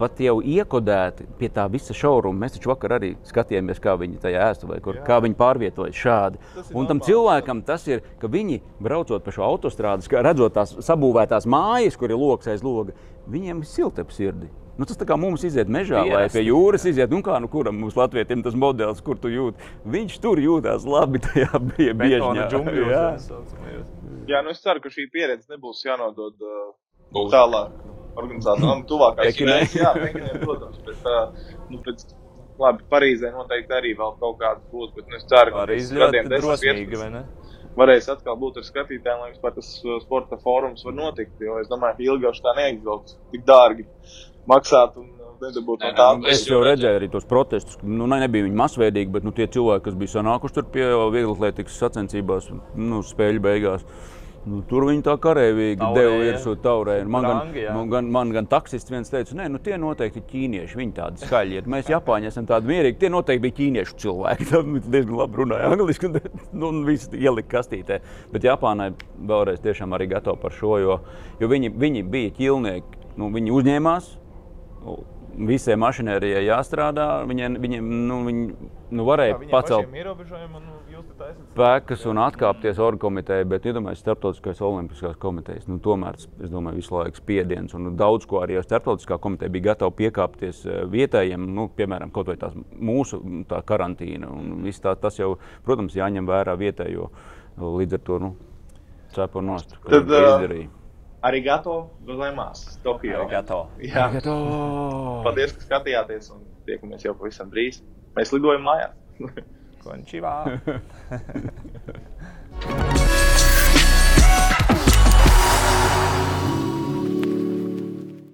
pat jau iekodēti pie tā visa šauruma. Mēs taču vakar arī skatījāmies, kā viņi tajā ēstuvē, kur, kā viņi pārvietojas šādi. Un tam cilvēkam tas ir, ka viņi braucot pa šo autostrādi, kā redzot tās sabūvētās mājas, kur ir loks aiz loga, viņiem ir silta ap sirdi. Nu, tas tā kā mums iziet mežā vai Pierasti, pie jūras, iziet, nu kā nu kuram mums latvietim tas modelis, kur tu jūti. Viņš tur jūtās labi tajā [LAUGHS] biežņā. Jā. jā. Jā, nu es ceru, ka šī pieredze nebūs jānodod uh, tālāk organizācijām, tuvākās Pekinai. Jā, Pekinai, protams, bet uh, nu, pēc, labi, Parīzē noteikti arī vēl kaut kādas būs, bet nu, es ceru, ka ļoti gadiem 10, drosmīgi, 15 vai ne? varēs atkal būt ar skatītājiem, lai vispār tas sporta fórums var notikt. Jo es domāju, ka ilgāk tā neizvilks tik dārgi maksāt un nedabūt no Nē, tā. nu, Es jau redzēju arī tos protestus. Nu, ne, nebija viņi masveidīgi, bet nu, tie cilvēki, kas bija sanākuši tur pie vieglatlētikas sacensībās, nu, spēļu beigās. Nu, tur viņi tā karavīgi deva virsū taurē. Man gan, Rangi, jā. man, gan, man gan taksists viens teica, nē, nu, tie noteikti ir ķīnieši. Viņi tādi skaļi ir. Mēs Japāņi esam tādi mierīgi. Tie noteikti bija ķīniešu cilvēki. [LAUGHS] Tad viņi diezgan labi runāja angliski un nu, un viss ielika kastītē. Bet Japānai vēlreiz tiešām arī gatava par šo, jo, jo viņi, viņi bija ķilnieki. Nu, viņi uzņēmās visai mašinērijai jāstrādā. Viņiem, viņiem nu, viņi, nu, varēja pacelt ierobežojumi un spēkus un atkāpties orgu komitejai, bet iedomājieties, starptautiskās olimpiskās komitejas. Nu, tomēr es domāju, visu laiku spiediens un daudz ko arī starptautiskā komiteja bija gatava piekāpties eh, vietējiem, nu, piemēram, kaut vai tās mūsu tā karantīna. un viss Tā, tas jau, protams, jāņem vērā vietējo līdz ar to nu, cepu nost. ko Tad, ā, izdarīja. Arī gatavo Gozēmās, Tokijā. Gatavo. Jā, Gato! paldies, ka skatījāties un tiekamies jau pavisam drīz. Mēs lidojam mājās. [LAUGHS] こんにちは。[LAUGHS]